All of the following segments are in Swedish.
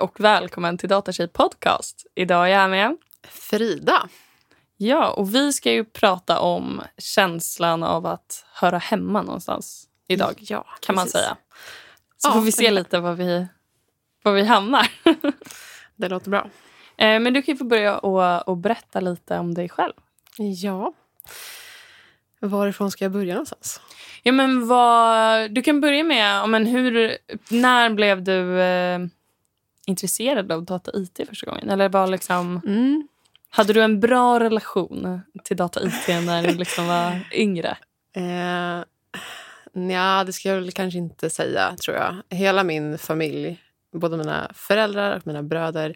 Och välkommen till Datatjej podcast. Idag är jag med Frida. Ja, och vi ska ju prata om känslan av att höra hemma någonstans idag. Ja, kan man precis. säga. Så Ja, får vi se lite var vi, var vi hamnar. Det låter bra. Eh, Men du kan få börja och, och berätta lite om dig själv. Ja. Varifrån ska jag börja någonstans? Ja, men vad, du kan börja med men hur, när blev du eh, intresserad av data IT första gången? Eller var liksom, Mm. hade du en bra relation till data IT när du liksom var yngre? Eh, nja, det ska jag väl kanske inte säga, tror jag. Hela min familj, både mina föräldrar och mina bröder,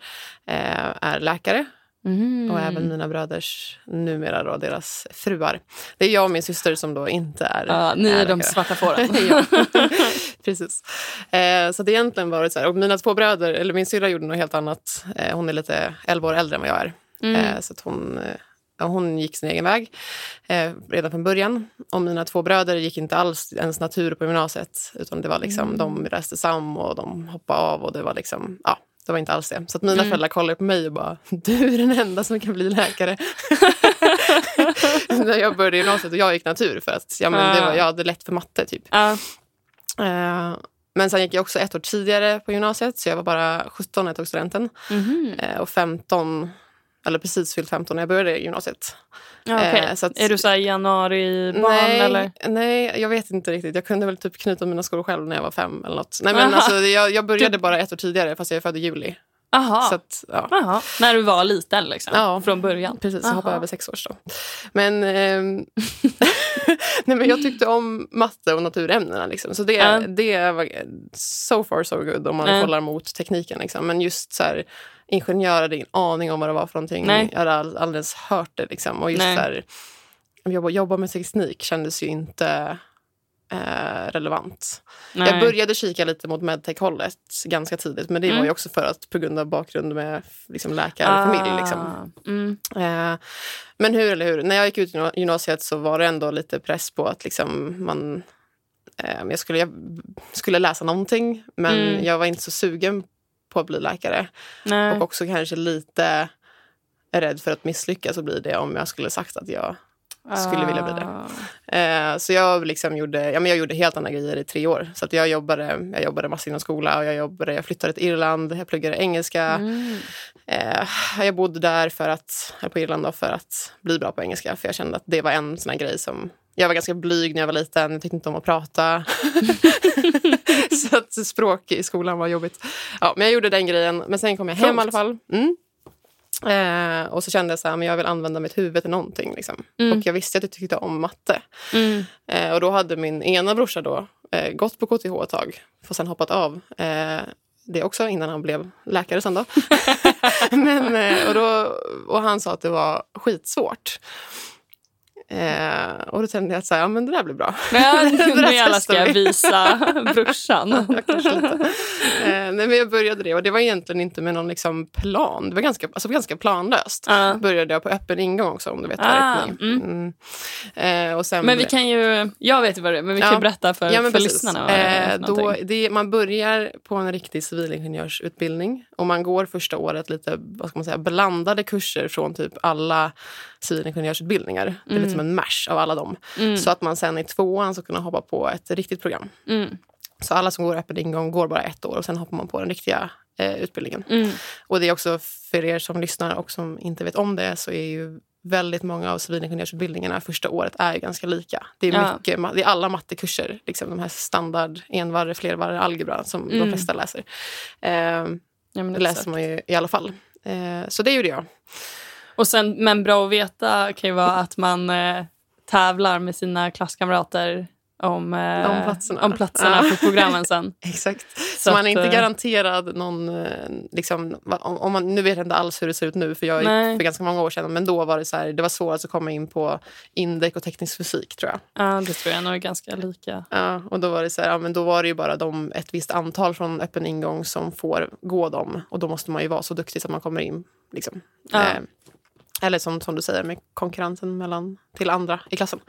eh, är läkare. Mhm. Och även mina bröders, numera då, deras fruar. Det är jag och min syster som då inte är Ja, ni är de läkare. svarta fåren. precis. Eh, så det har egentligen varit så här. Och mina två bröder, eller min syrra gjorde något helt annat. Eh, hon är lite 11 år äldre än vad jag är. Mm. Eh, så hon, eh, hon gick sin egen väg eh, redan från början. Och mina två bröder gick inte alls ens natur på gymnasiet. Utan det var liksom, Mm. de läste sam och de hoppade av och det var liksom, ja. Det var inte alls det. Så att mina Mm. föräldrar kollade på mig och bara, du är den enda som kan bli läkare. När jag började gymnasiet och jag gick natur för att ja, men det var, jag hade lätt för matte typ. Ja. Eh, men sen gick jag också ett år tidigare på gymnasiet så jag var bara 17 när jag tog studenten. Mhm. Eh, och 15, eller precis fyllt 15 när jag började gymnasiet. Ja, okej. Eh, att- Är du så här januari-barn? nej, Eller? nej, jag vet inte riktigt. Jag kunde väl typ knyta mina skor själv när jag var fem eller något. Nej, men Aha. alltså, jag, jag började Du- bara ett år tidigare fast jag är född i juli. Aha. Så att, ja. Aha. När du var liten liksom? Ja. Från början? Precis, jag hoppade över sex års då. Men, ehm, nej, men jag tyckte om matte och naturämnena. Liksom. Så det, Ja. det var so far so good om man Ja. kollar mot tekniken. Liksom. Men just så här, ingenjör hade ingen aning om vad det var för någonting. Nej. Jag hade aldrig ens hört det. Liksom. Och just Nej. så här, jobba, jobba med teknik kändes ju inte eh, relevant. Nej. Jag började kika lite mot medtech-hållet ganska tidigt. Men det var Mm. ju också för att på grund av bakgrund med liksom, läkarfamilj. Liksom. Ah. Mm. Eh, men hur eller hur, när jag gick ut gymna- gymnasiet så var det ändå lite press på att liksom man... Eh, jag, skulle, jag skulle läsa någonting, men Mm. jag var inte så sugen på att bli läkare. Nej. Och också kanske lite rädd för att misslyckas och bli det om jag skulle sagt att jag... skulle vilja bli det. Ah. Eh, så jag, liksom gjorde, ja, men jag gjorde helt andra grejer i tre år. Så jag, jobbade, jag jobbade massor inom skola och jag, jobbade, jag flyttade till Irland, jag pluggade engelska. Mm. Eh, jag bodde där för att, på Irland då, för att bli bra på engelska. För jag kände att det var en sån här grej som... Jag var ganska blyg när jag var liten. Jag tyckte inte om att prata. så att språk i skolan var jobbigt. Ja, men jag gjorde den grejen. Men sen kom jag hem Coolt. i alla fall. Mm. Eh, och så kände jag så här, men jag vill använda mitt huvud till någonting. Liksom. Mm. Och jag visste att jag tyckte om matte. Mm. Eh, och då hade min ena brorsa då eh, gått på KTH ett tag, och sen hoppat av. Eh, det också innan han blev läkare sen då. Men, eh, och, då och han sa att det var skitsvårt. Eh, och då kände jag att så här, ja, men det där blir bra. Ja, nu jävlar ska jag vi. visa brorsan. Ja. Eh, nej, men jag började det och det var egentligen inte med någon liksom plan. Det var ganska, alltså, ganska planlöst. Ja. Började jag på öppen ingång också om du vet det är. Mm. Eh, och sen Men vi kan ju, jag vet vad det är, men vi kan Ja. berätta för, Ja, för precis. lyssnarna. Är Eh, för då, det, man börjar på en riktig civilingenjörsutbildning och man går första året lite vad ska man säga, blandade kurser från typ alla civilingenjörsutbildningar. Lite som en mash av alla dem. Mm. Så att man sen i tvåan ska kunna hoppa på ett riktigt program. Mm. Så alla som går öppen ingång går bara ett år och sen hoppar man på den riktiga eh, utbildningen. Mm. Och det är också för er som lyssnar och som inte vet om det så är ju väldigt många av civilingenjörsutbildningarna första året är ganska lika. Det är, Ja. mycket, det är alla mattekurser, liksom de här standard envarre, flervarre, algebra som Mm. de flesta läser. Eh, Ja, det läser man ju i alla fall. Eh, så det gjorde jag. Och sen, men bra att veta kan ju vara att man eh, tävlar med sina klasskamrater om, eh, Om platserna. om platserna Ja. på programmen sen. Exakt. Så, Så man är inte eh, garanterad någon... eh, Liksom, om, om man, nu vet jag inte alls hur det ser ut nu, för jag är Nej. för ganska många år sedan. Men då var det så här, det var svårast att komma in på indek och teknisk fysik, tror jag. Ja, det tror jag nog är ganska lika. Ja, och då var det så här, ja, men då var det ju bara de, ett visst antal från öppen ingång som får gå dem. Och då måste man ju vara så duktig så att man kommer in. Liksom. Ja. Eh, Eller som, som du säger, med konkurrensen mellan, till andra i klassen.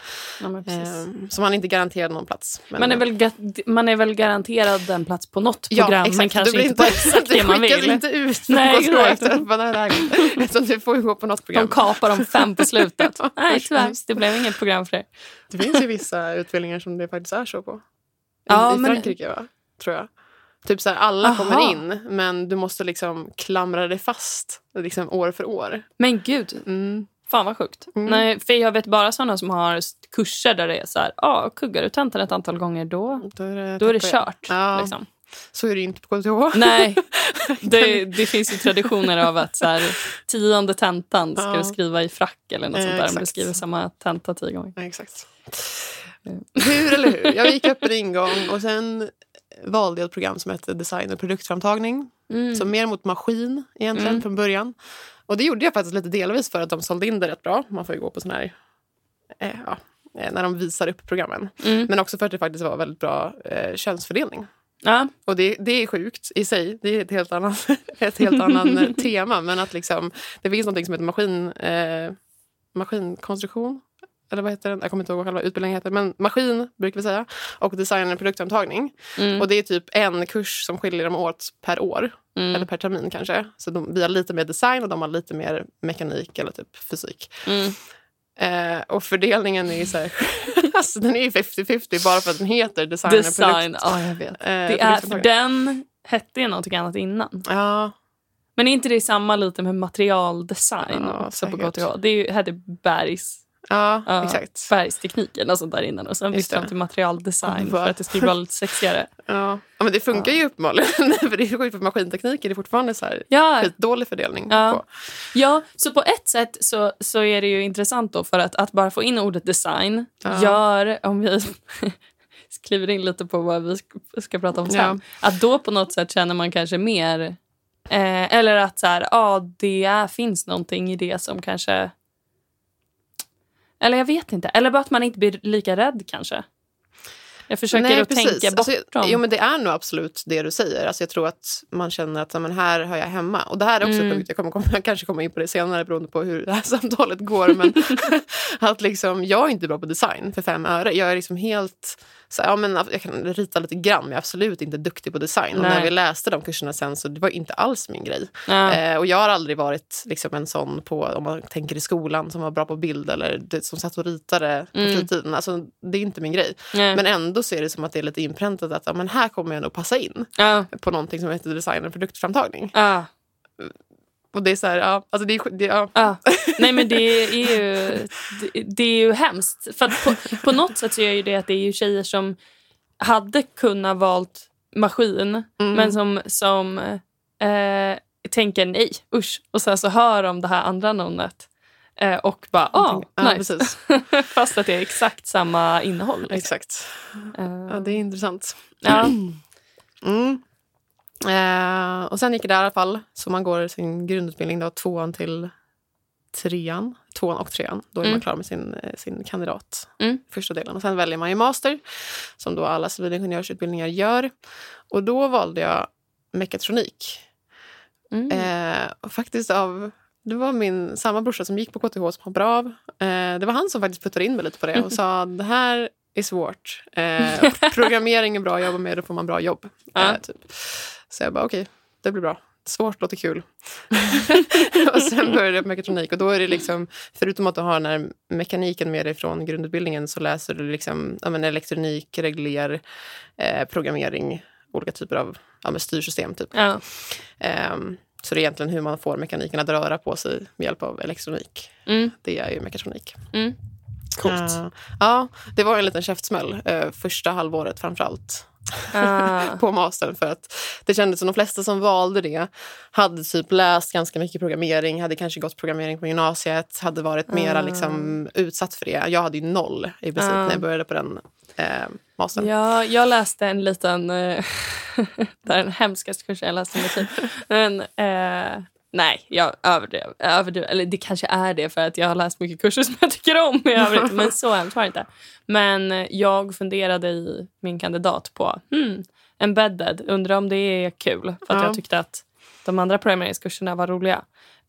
Ja, men precis. Eh, så man är inte garanterad någon plats. Men, man, är väl, ga- man är väl garanterad en plats på något program, ja, exakt. men kanske du blir inte på exakt det man Du skickas vill. inte ut på Nej, efter. Utan du får ju gå på något De program. kapar de fem på slutet. Nej, tyvärr. Det blev inget program för er. Det finns ju vissa utbildningar som det faktiskt är så på. I, Ja, i men- Frankrike, va? tror jag. Typ så här, alla Aha. kommer in, men du måste liksom klamra dig fast liksom år för år. Men gud, Mm. fan vad sjukt. Mm. Nej, för jag vet bara sådana som har kurser där det är så här, ah, kuggar du tentan ett antal gånger då, Då är det, då är det kört. Ja, Liksom. Så är det inte på KTH. Nej, det, det finns ju traditioner av att så här, tionde tentan ska Ja. du skriva i frack eller något Eh, sånt där. Om du skriver samma tenta tio gånger. Ja, exakt. Hur eller hur? Jag gick öppen ingång och sen valde jag ett program som hette design och produktframtagning. Mm. Så mer mot maskin egentligen Mm. från början. Och det gjorde jag faktiskt lite delvis för att de sålde in det rätt bra. Man får ju gå på sån här, eh, ja, eh, när de visar upp programmen. Mm. Men också för att det faktiskt var väldigt bra eh, könsfördelning. Ja, Och det, det är sjukt i sig. Det är ett helt annat, ett helt annan eh, tema. Men att liksom, det finns något som heter maskin, eh, maskinkonstruktion. Eller vad heter den? Jag kommer inte ihåg vad själva utbildningen heter. Men maskin brukar vi säga. Och design och produktantagning. mm. Och det är typ en kurs som skiljer dem åt per år. Mm. Eller per termin kanske. Så de, vi har lite mer design och de har lite mer mekanik eller typ fysik. Mm. Eh, och fördelningen är ju så här, alltså den är ju 50-50 bara för att den heter design, och Design, produkt. ja jag vet. Eh, Det är, för den hette ju någonting annat innan. Ja, Men är inte det samma lite med materialdesign Ja, också på. KTH? Det är ju, hette Bergs, ja, Ja. exakt. bergstekniken och sånt där innan. Och sen Just bytte det. till materialdesign för att det skulle vara lite sexigare. Ja. ja, men det funkar ju uppenbarligen. för det är sjukt för maskinteknik är det fortfarande så här Ja, skitdålig fördelning. Ja. På. ja, så på ett sätt så, så är det ju intressant då för att, att bara få in ordet design Ja. gör, om vi skriver in lite på vad vi sk- ska prata om sen, att då på något sätt känner man kanske mer eh, eller att så här, ja, det finns någonting i det som kanske eller jag vet inte. Eller bara att man inte blir lika rädd kanske. Jag försöker Nej, att precis. tänka Alltså, bortom. jo, men det är nog absolut det du säger. Alltså, jag tror att man känner att men här hör jag hemma. Och det här är också Mm. en punkt, jag kommer komma, jag kanske kommer in på det senare beroende på hur det här samtalet går. Men att liksom, jag är inte bra på design för fem öre. Jag är liksom helt... Så, ja, men, jag kan rita lite grann, men jag är absolut inte duktig på design. Och när vi läste de kurserna sen så det var inte alls min grej. ja. Eh, och jag har aldrig varit liksom, en sån på, om man tänker i skolan, som var bra på bild eller det, som satt och ritade på Mm. fritiden. Alltså, det är inte min grej. Nej. Men ändå så är det som att det är lite inpräntat att ja, men här kommer jag nog passa in ja. på någonting som heter design och produktframtagning. Ja. Och det är så här, ja, alltså det är, det, ja, Ja. Nej, men det är ju, det, det är ju hemskt. För på, på något sätt så är ju det att det är ju tjejer som hade kunnat valt maskin Mm. men som, som eh, tänker nej, usch. Och sen så hör de det här andra namnet eh, och bara, ah, ja, nice. precis. Fast att det är exakt samma innehåll. Liksom. Exakt. Eh, Ja, det är intressant. ja. Mm. Eh, och sen gick det där i alla fall. Så man går sin grundutbildning då, tvåan till trean. Tvåan och trean. Då är Mm. man klar med sin, eh, sin kandidat. Mm. Första delen. Och sen väljer man ju master. Som då alla civilingenjörsutbildningar gör. Och då valde jag mekatronik. Mm. Eh, och faktiskt av... Det var min samma brorsa som gick på KTH som hoppade av. Eh, det var han som faktiskt puttade in mig lite på det och sa det här är svårt. Eh, programmering är bra att jobba med, då får man bra jobb. Ja. Eh, typ. Så jag bara okej, det blir bra. Svårt låter kul. och sen började jag på mekatronik och då är det liksom, förutom att du har den här mekaniken med dig från grundutbildningen så läser du liksom, ja, men elektronik, regler, eh, programmering, olika typer av ja, men styrsystem. Typ. ja. Ehm, så det är egentligen hur man får mekaniken att röra på sig med hjälp av elektronik. Mm. Det är ju mekatronik. Mm. Coolt. Eh, ja, det var en liten käftsmäll uh, första halvåret framförallt Ah. på mastern. För att det kändes som de flesta som valde det hade typ läst ganska mycket programmering, hade kanske gått programmering på gymnasiet, hade varit mera Ah. liksom, utsatt för det. Jag hade ju noll i princip Ah. när jag började på den eh, mastern. Ja, jag läste en liten... Eh, det är den hemskaste kursen jag läst i mitt liv. Men eh, nej, jag överdrev. överdrev. Eller det kanske är det för att jag har läst mycket kurser som jag tycker om i övrigt. Men så hemskt var det inte. Men jag funderade i min kandidat på hmm, embedded. Undrar om det är kul. För att Ja. jag tyckte att de andra programmeringskurserna var roliga.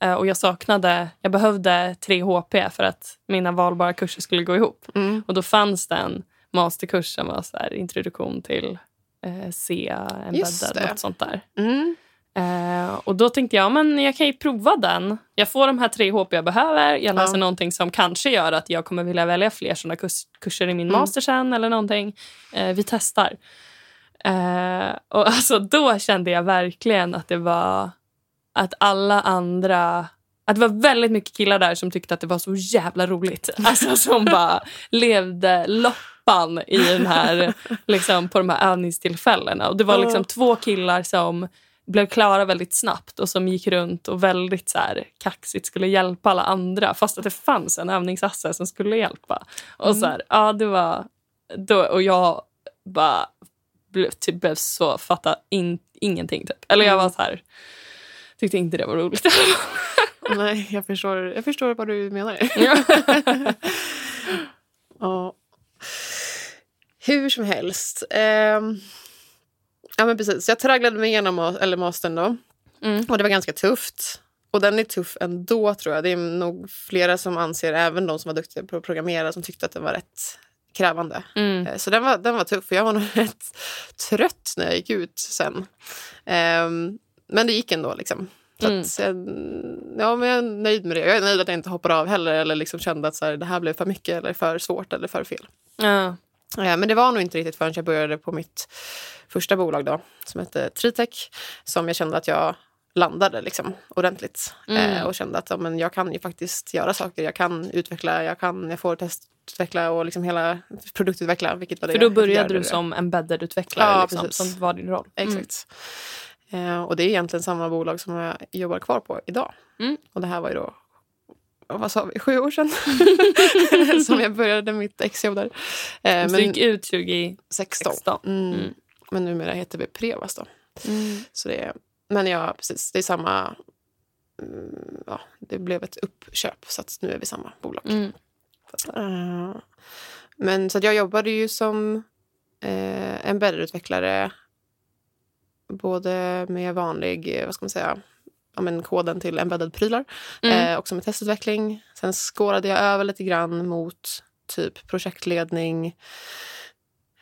Eh, och jag saknade, jag behövde 3 HP för att mina valbara kurser skulle gå ihop. Mm. Och då fanns det en masterkurs som var så här, introduktion till eh, C, embedded, något sånt där. Mm. Eh, och då tänkte jag men jag kan ju prova den. Jag får de här tre HP jag behöver. Jag läser Ja. någonting som kanske gör att jag kommer vilja välja fler såna kurs, kurser i min Mm. master sen eller någonting. Eh, vi testar. Eh, och alltså då kände jag verkligen att det var att alla andra att det var väldigt mycket killar där som tyckte att det var så jävla roligt. Alltså som bara levde loppan i den här, liksom, på de här övningstillfällena. Och det var liksom två killar som blev klara väldigt snabbt och som gick runt och väldigt så här, kaxigt skulle hjälpa alla andra fast att det fanns en övningsasse som skulle hjälpa. Och så här, ja det var... Då, och jag bara blev, typ, blev så... Fatta in, ingenting typ. Eller jag var så här... Tyckte inte det var roligt. Nej, jag förstår, jag förstår vad du menar. Ja. Ja. Hur som helst. ehm, ja, men precis. Jag tragglade mig igenom eller mastern då. Mm. Och det var ganska tufft. Och den är tuff ändå tror jag. Det är nog flera som anser, även de som var duktiga på att programmera, som tyckte att den var rätt krävande. Mm. Eh, Så den var, den var tuff. Jag var nog rätt trött när jag gick ut sen. Ehm, men det gick ändå. Liksom. Så Mm. att, jag, ja, men jag är nöjd med det. Jag är nöjd att jag inte hoppade av heller eller liksom kände att så här, det här blev för mycket eller för svårt eller för fel. Ja. Eh, Men det var nog inte riktigt förrän jag började på mitt första bolag då, som hette Tritech, som jag kände att jag landade liksom, ordentligt. Mm. Eh, och kände att ja, men jag kan ju faktiskt göra saker. Jag kan utveckla, jag, kan, jag får testutveckla och liksom hela produktutveckla. Vilket var det För då började du som embedded-utvecklare Ja, liksom, precis. som var din roll. Mm. Exakt. Eh, och det är egentligen samma bolag som jag jobbar kvar på idag. Mm. Och det här var ju då, vad sa vi, sju år sedan som jag började mitt exjobb där. Eh. Så du gick ut 2016. 16. Mm. Mm. Men numera heter vi Prevas då. Mm. Så det men ja, precis. Det är samma... mm, Ja, det blev ett uppköp, så nu är vi samma bolag. Mm. Eh, men så jag jobbade ju som uh, embedded-utvecklare både med vanlig, eh, vad ska man säga, ja, men koden till embedded-prylar Mm. eh, också med testutveckling. Sen skårade jag över lite grann mot typ projektledning,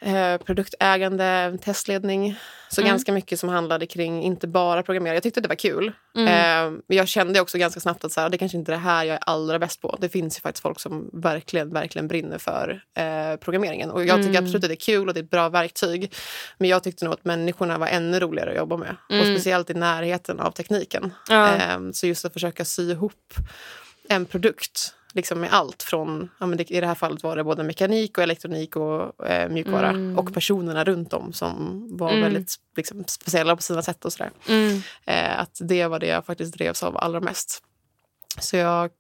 eh, produktägande, testledning. Så Mm. ganska mycket som handlade kring inte bara programmera. Jag tyckte det var kul. Mm. Eh, men jag kände också ganska snabbt att så här, det kanske inte är det här jag är allra bäst på. Det finns ju faktiskt folk som verkligen, verkligen brinner för eh, programmeringen. Och jag tycker Mm. absolut att det är kul och det är ett bra verktyg. Men jag tyckte nog att människorna var ännu roligare att jobba med. Och Mm. speciellt i närheten av tekniken. Ja. Eh, så just att försöka sy ihop en produkt liksom med allt från, ja, det, i det här fallet var det både mekanik och elektronik och eh, mjukvara Mm. och personerna runt om som var Mm. väldigt liksom, speciella på sina sätt och sådär. Mm. Eh, att det var det jag faktiskt drevs av allra mest. Så jag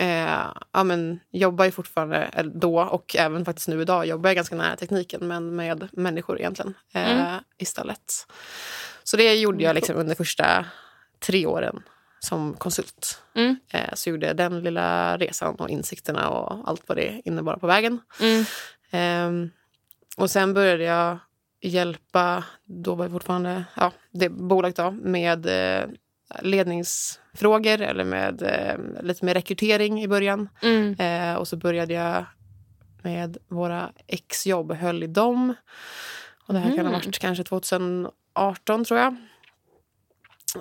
eh, ja, men, jobbar ju fortfarande, eller då och även faktiskt nu idag, jobbar jag ganska nära tekniken men med människor egentligen eh, Mm. istället. Så det gjorde jag liksom under första tre åren som konsult. Mm. Eh, så gjorde jag den lilla resan och insikterna och allt vad det innebar på vägen. Mm. Ehm, och sen började jag hjälpa, då var jag fortfarande, ja, det bolaget då, med eh, ledningsfrågor eller med eh, lite mer rekrytering i början. Mm. Och så började jag med våra exjobb, höll i dem. Och det här kan ha Mm. varit kanske 2018 tror jag.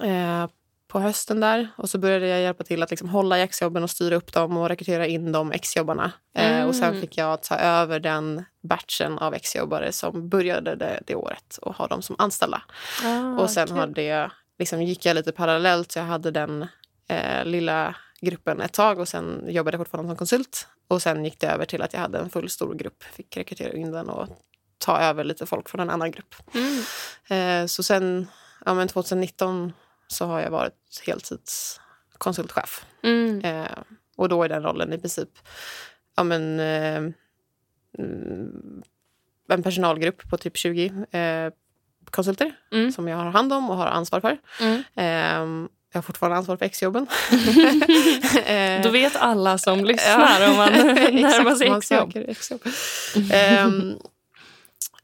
Eh, på hösten där. Och så började jag hjälpa till att liksom hålla i exjobben och styra upp dem och rekrytera in de exjobbarna. Eh, och sen Mm. fick jag ta över den batchen av exjobbare som började det, det året och ha dem som anställda. Ah, och sen hade jag, liksom, gick jag lite parallellt. Jag hade den eh, lilla gruppen ett tag och sen jobbade jag fortfarande som konsult. Och sen gick det över till att jag hade en full stor grupp. Fick rekrytera in den och ta över lite folk från en annan grupp. Mm. Eh, så sen ja, men 2019 så har jag varit heltidskonsultchef. Mm. Eh, och då är den rollen i princip ja, men, eh, mm, en personalgrupp på typ 20 eh, konsulter Mm. som jag har hand om och har ansvar för. Mm. Eh, jag har fortfarande ansvar för exjobben. eh, Då vet alla som lyssnar om man närmar sig exjobb. exjobb.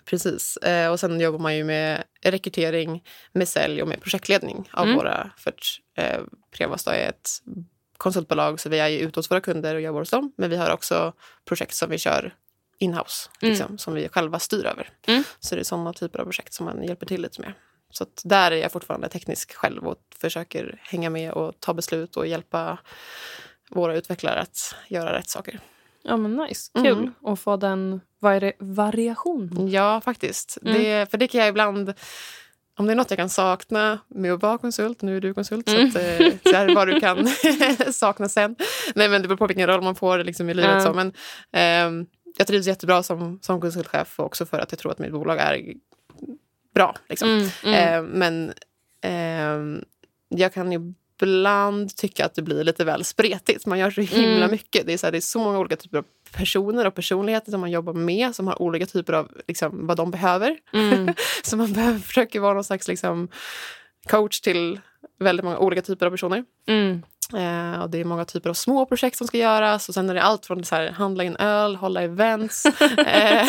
Precis. Eh, och sen jobbar man ju med rekrytering, med sälj och med projektledning av Mm. våra... För att, eh, Prevas är ett konsultbolag så vi är ju ute hos våra kunder och jobbar hos dem. Men vi har också projekt som vi kör inhouse, Mm. liksom, som vi själva styr över. Mm. Så det är sådana typer av projekt som man hjälper till lite med. Så att där är jag fortfarande teknisk själv och försöker hänga med och ta beslut och hjälpa våra utvecklare att göra rätt saker. Ja, men nice. Kul Mm. att få den vari- variationen. Ja, faktiskt. Mm. Det, för det kan jag ibland... Om det är något jag kan sakna med att vara konsult, nu är du konsult, Mm. så, att, eh, så här, vad du kan sakna sen. Nej, men det beror på vilken roll man får liksom, i livet. Ja. Så, men, ehm, jag trivs jättebra som, som konsultchef och också för att jag tror att mitt bolag är bra. Liksom. Mm, mm. Eh, men ehm, jag kan ibland tycka att det blir lite väl spretigt. Man gör så himla Mm. mycket. Det är, så här, det är så många olika typer av personer och personligheter som man jobbar med som har olika typer av liksom, vad de behöver. Mm. Så man behöver, försöker vara någon slags liksom, coach till väldigt många olika typer av personer. Mm. Eh, och det är många typer av små projekt som ska göras. Och sen är det allt från så här, handla in öl, hålla events. eh,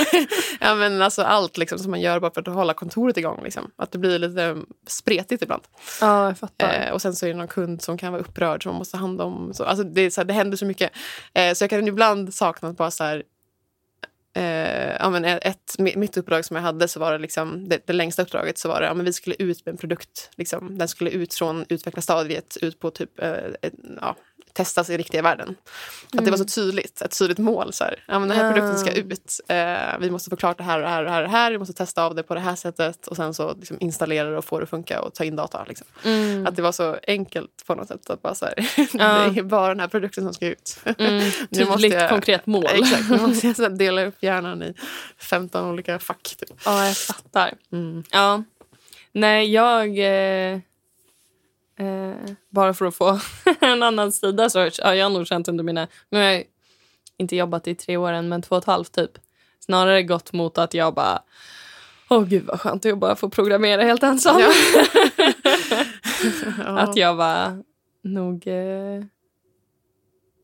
ja, men alltså allt liksom, som man gör bara för att hålla kontoret igång. Liksom. Att det blir lite spretigt ibland. Ja, jag fattar. Eh, och sen så är det någon kund som kan vara upprörd som man måste hand om. Så, alltså det, så här, det händer så mycket. Eh, så jag kan ibland sakna att bara så här... Eh, ja, men ett, mitt uppdrag som jag hade, så var det, liksom, det, det längsta uppdraget, så var det ja, men vi skulle ut med en produkt. Liksom, den skulle ut från utvecklarstadiet ut på typ, eh, ett, ja, testas i riktiga världen. Att det var så tydligt, ett tydligt mål. Så här. Ja, men den här produkten ska ut. Eh, vi måste få klart det här och det här och det här. Vi måste testa av det på det här sättet och sen så liksom installera det och få det att funka och ta in data. Liksom. Mm. Att det var så enkelt på något sätt. Att bara så här. Det är bara den här produkten som ska ut. Mm. Tydligt, jag- konkret mål. Exakt, nu måste jag så dela upp hjärnan i 15 olika fack. Typ. Ja, jag fattar. Mm. Ja. Nej, jag... Eh, eh, bara för att få en annan sida så har jag nog känt under mina... Nu har jag inte jobbat i tre år än, men två och ett halvt typ. Snarare gått mot att jag bara... Åh gud vad skönt att bara få programmera helt ensam. Ja. Ja. Att jag var nog... Eh,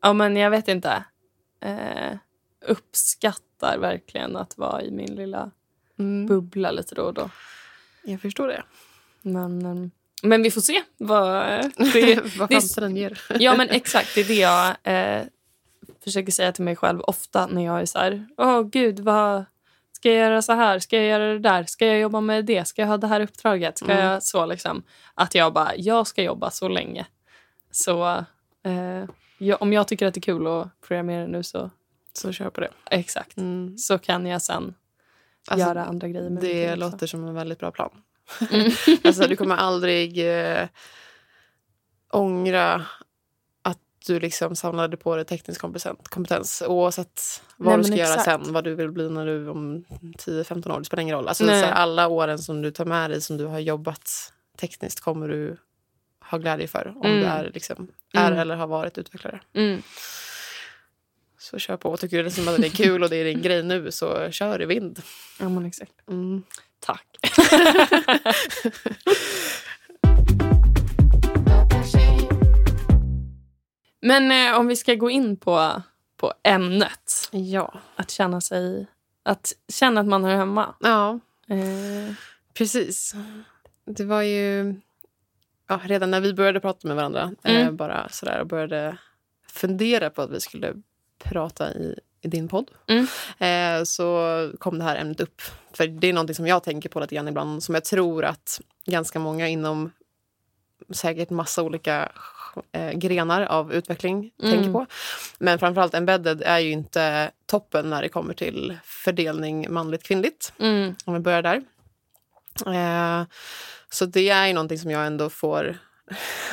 ja, men jag vet inte. Eh, uppskattar verkligen att vara i min lilla Mm. bubbla lite då och då. Jag förstår det. Men, eh, men vi får se. Vad, det, Vad framtiden ger. ja, men exakt. Det är det jag eh, försöker säga till mig själv ofta när jag är så här... Åh, gud, vad... Ska jag göra så här? Ska jag göra det där? Ska jag jobba med det? Ska jag ha det här uppdraget? Ska Mm. jag så liksom? Att jag bara, jag ska jobba så länge. Så eh, jag, om jag tycker att det är kul att programmera nu så Så kör på det. exakt. Mm. Så kan jag sen Alltså, göra andra grejer det låter som en väldigt bra plan. Mm. alltså, du kommer aldrig eh, ångra att du liksom samlade på dig teknisk kompetens, oavsett vad Nej, du ska göra sen, vad du vill bli när du om 10-15 år. Det spelar ingen roll. Alltså, här, alla åren som du tar med dig som du har jobbat tekniskt kommer du ha glädje för om Mm. du är, liksom, är Mm. eller har varit utvecklare. Mm. Så kör på. Tycker du liksom att det är kul och det är din grej nu så kör i vind. Ja, men exakt. Mm. Tack. Men eh, om vi ska gå in på, på ämnet. Ja. Att känna sig... Att känna att man hör hemma. ja, Eh, precis. Det var ju ja, redan när vi började prata med varandra eh, Mm. bara sådär och började fundera på att vi skulle prata i, i din podd Mm. eh, så kom det här ämnet upp. För det är någonting som jag tänker på lite grann ibland som jag tror att ganska många inom säkert massa olika eh, grenar av utveckling Mm. tänker på. Men framförallt embedded är ju inte toppen när det kommer till fördelning manligt kvinnligt. mm, Om vi börjar där. Eh, så det är ju någonting som jag ändå får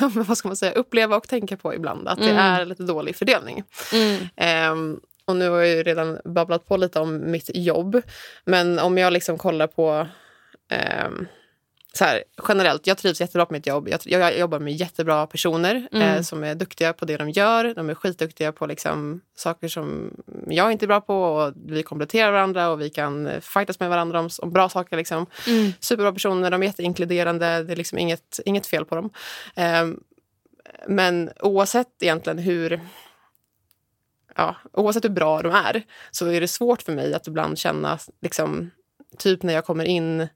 vad ska man säga, uppleva och tänka på ibland. Att det Mm. är lite dålig fördelning. mm, Ehm, och nu har jag ju redan babblat på lite om mitt jobb. Men om jag liksom kollar på... ehm, så här, generellt, jag trivs jättebra på mitt jobb. Jag, jag jobbar med jättebra personer Mm. eh, som är duktiga på det de gör. De är skitduktiga på liksom, saker som jag inte är bra på. Och vi kompletterar varandra och vi kan eh, fightas med varandra om, om bra saker. Liksom. mm, Superbra personer, de är jätteinkluderande. Det är liksom inget, inget fel på dem. Ehm, men oavsett egentligen hur... Ja, oavsett hur bra de är så är det svårt för mig att ibland känna liksom, typ när jag kommer in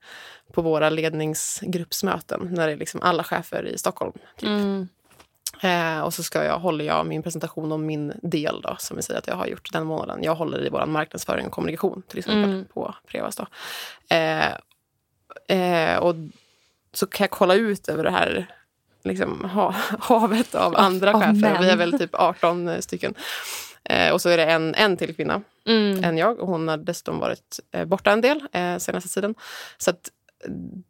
på våra ledningsgruppsmöten när det är liksom alla chefer i Stockholm. Typ. Mm. Eh, och så ska jag, håller jag min presentation om min del då, som vi säger att jag har gjort den månaden. Jag håller i vår marknadsföring och kommunikation till exempel Mm. på Prevas. Då. Eh, eh, och så kan jag kolla ut över det här liksom, ha, havet av andra av chefer. män. Vi är väl typ 18 stycken. Eh, och så är det en, en till kvinna Mm. än jag. Och hon har dessutom varit eh, borta en del eh, senaste tiden. Så att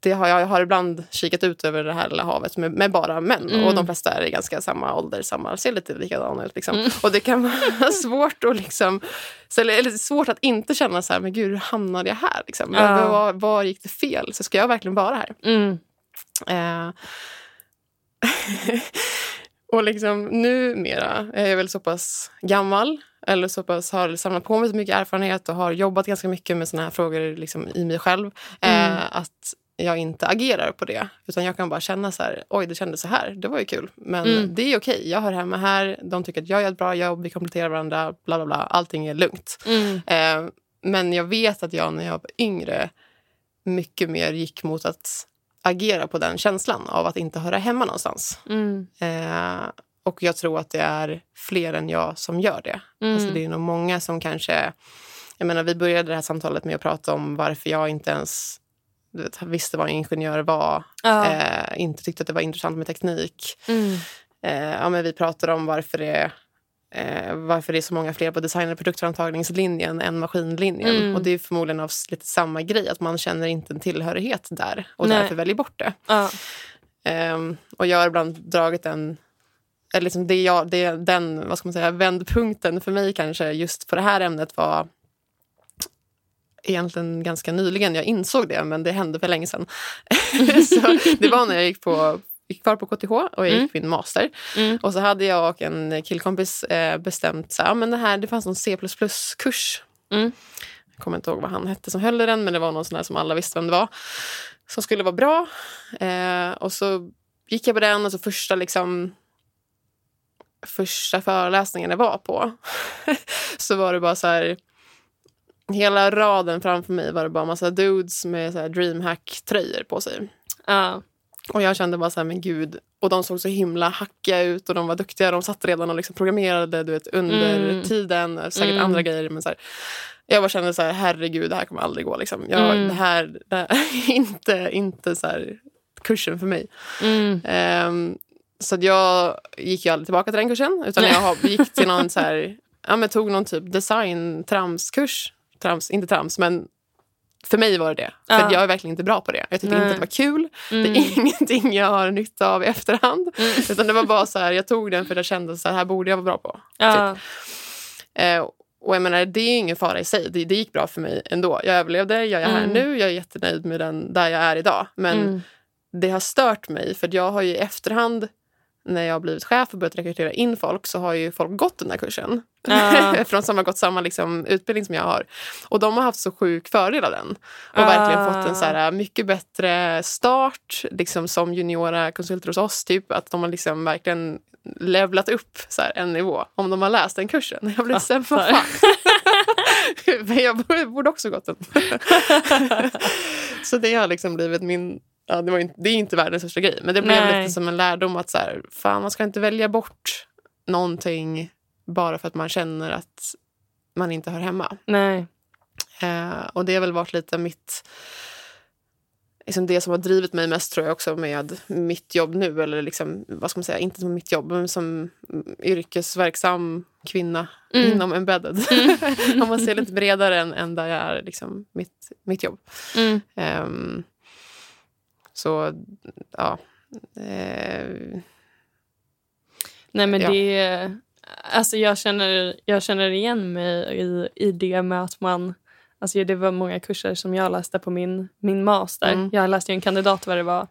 det har, jag har ibland kikat ut över det här lilla havet med, med bara män. Mm. Och de flesta är i ganska samma ålder, samma, ser lite likadana ut. Liksom. Och det kan vara svårt att liksom, så, eller, eller svårt att inte känna så här, men gud, hur hamnade jag här? Liksom? Ja. Var, var gick det fel? Så ska jag verkligen vara här? Mm. Eh, och liksom numera är jag väl så pass gammal eller så pass har samlat på mig så mycket erfarenhet och har jobbat ganska mycket med såna här frågor liksom i mig själv. Eh, Mm. att jag inte agerar på det. Utan jag kan bara känna så här, oj det kändes så här, det var ju kul. Men Mm. det är okej, jag hör hemma här, de tycker att jag gör ett bra jobb, vi kompletterar varandra, bla bla bla. Allting är lugnt. Mm. Eh, men jag vet att jag när jag var yngre mycket mer gick mot att agera på den känslan av att inte höra hemma någonstans. Mm. Eh, och jag tror att det är fler än jag som gör det. Mm. Alltså det är nog många som kanske... Jag menar, vi började det här samtalet med att prata om varför jag inte ens vet, visste vad en ingenjör var. Ja. Eh, inte tyckte att det var intressant med teknik. Mm. Eh, ja, men vi pratade om varför det, eh, varför det är så många fler på design och produktframtagningslinjen än maskinlinjen. Mm. Och det är förmodligen av lite samma grej, att man känner inte en tillhörighet där och Nej. därför väljer bort det. Ja. Ehm, och jag har ibland dragit en eller liksom det jag, det, den vad ska man säga, vändpunkten för mig kanske just på det här ämnet var egentligen ganska nyligen. Jag insåg det, men det hände för länge sedan. så det var när jag gick, på, gick kvar på KTH och jag gick Mm. min master. Mm. Och så hade jag och en killkompis eh, bestämt så här, men det, här, det fanns någon C++-kurs. Mm. Jag kommer inte ihåg vad han hette som höll i den, men det var någon sån som alla visste vem det var. Som skulle vara bra. Eh, och så gick jag på den och så första liksom första föreläsningen jag var på så var det bara så här hela raden framför mig var det bara massa dudes med så dreamhack-tröjor på sig. Ja. Och jag kände bara så här, men gud. Och de såg så himla hackiga ut och de var duktiga. De satt redan och liksom programmerade du vet, under Mm. tiden. Säkert Mm. andra grejer. Men så här, jag bara kände så här, herregud, det här kommer aldrig gå. Liksom. Jag, Mm. det, här, det här är inte, inte så här, kursen för mig. Ehm, så jag gick ju aldrig tillbaka till den kursen. Utan jag gick till någon så här, ja, men tog någon typ design-tramskurs. Trams, inte trams, men för mig var det det. För Ja. att jag är verkligen inte bra på det. Jag tyckte Nej. inte att det var kul. Mm. Det är ingenting jag har nytta av i efterhand. Mm. Utan det var bara så här, jag tog den för jag kände så här, här borde jag vara bra på. Ja. Eh, och jag menar, det är ingen fara i sig. Det, det gick bra för mig ändå. Jag överlevde, jag är här Mm. nu, jag är jättenöjd med den där jag är idag. Men Mm. det har stört mig, för jag har ju i efterhand när jag har blivit chef och börjat rekrytera in folk så har ju folk gått den här kursen. Ja. Från som har gått samma liksom, utbildning som jag har. Och de har haft så sjuk fördel av den. Och Ah. verkligen fått en så här, mycket bättre start liksom, som juniora konsulter hos oss. Typ, att de har liksom verkligen levlat upp så här, en nivå om de har läst den kursen. Jag blir så här, vad Fattar. fan. Men jag borde också gått den. så det har liksom blivit min... Ja, det, var inte, det är inte världens största grej, men det blev Nej. lite som en lärdom att så här, fan, man ska inte välja bort någonting bara för att man känner att man inte hör hemma. Nej. Eh, och det har väl varit lite mitt... Liksom det som har drivit mig mest tror jag också med mitt jobb nu. Eller liksom, vad ska man säga, inte som mitt jobb, men som yrkesverksam kvinna Mm. inom embedded. Om man ser lite bredare än, än där jag är liksom mitt, mitt jobb. Mm. Ehm, så, ja. Eh, Nej men Ja. det... Alltså jag känner, jag känner igen mig i, i det med att man... Alltså det var många kurser som jag läste på min, min master. Mm. Jag läste ju en kandidat där det var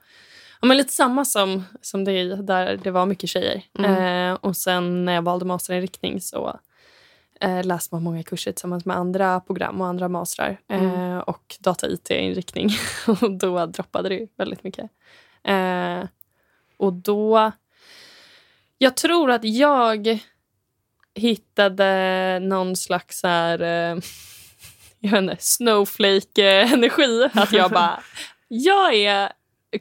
ja, men lite samma som, som det där det var mycket tjejer. Mm. Eh, och sen när jag valde masterinriktning så eh, läste man många kurser tillsammans med andra program och andra mastrar. Eh, Mm. och data-IT-inriktning. och då droppade det väldigt mycket. Eh, och då... Jag tror att jag hittade någon slags här, eh, jag vet inte, snowflake-energi. Att jag bara, jag är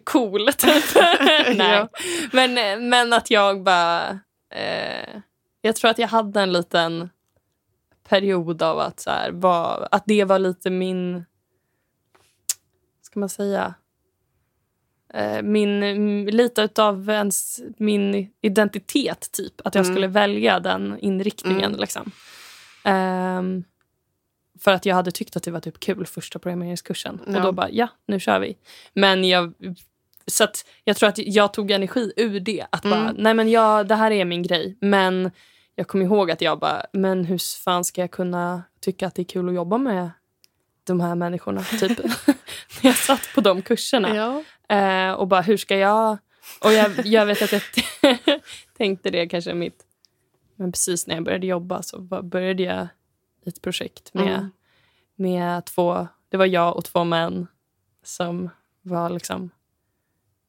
cool, typ. Nej. Ja. Men, men att jag bara... Eh, jag tror att jag hade en liten period av att, så här, var, att det var lite min... ska man säga? Eh, min, lite av ens, min identitet, typ. Att jag Mm. skulle välja den inriktningen. Mm. Liksom. Ehm, för att jag hade tyckt att det var typ kul första programmeringskursen. Och Ja. då bara, ja, nu kör vi. Men jag... Så att jag tror att jag tog energi ur det. Att bara, Mm. nej men jag, det här är min grej. Men jag kommer ihåg att jag bara, men hur fan ska jag kunna tycka att det är kul att jobba med de här människorna? Typ. När jag satt på de kurserna. Ja. Eh, och bara, hur ska jag... Och jag, jag vet att jag tänkte det kanske mitt... Men precis när jag började jobba så började jag ett projekt med, Mm. med två... Det var jag och två män som var liksom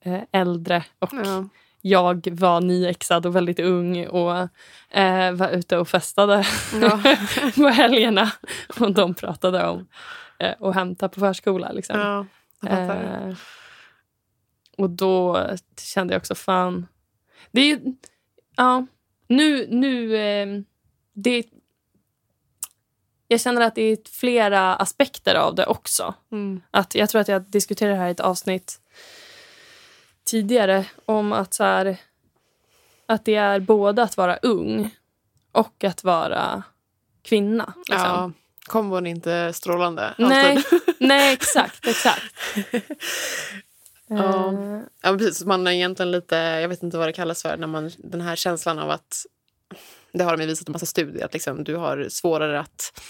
eh, äldre. Och Ja. Jag var nyexad och väldigt ung och eh, var ute och festade Ja. på helgerna. Och de pratade om eh, att hämta på förskola. Liksom. Ja. Eh, och då kände jag också, fan... Det är ju... Ja, nu... nu eh, det, jag känner att det är flera aspekter av det också. Mm. Att jag tror att jag diskuterade det här i ett avsnitt tidigare om att så här, att det är både att vara ung och att vara kvinna. Liksom. Ja. Kombon är inte strålande. nej, alltid. nej, exakt. exakt. Ja. Ja, precis. Man är egentligen lite, jag vet inte vad det kallas för, när man, den här känslan av att, det har de visat en massa studier, att liksom, du har svårare att,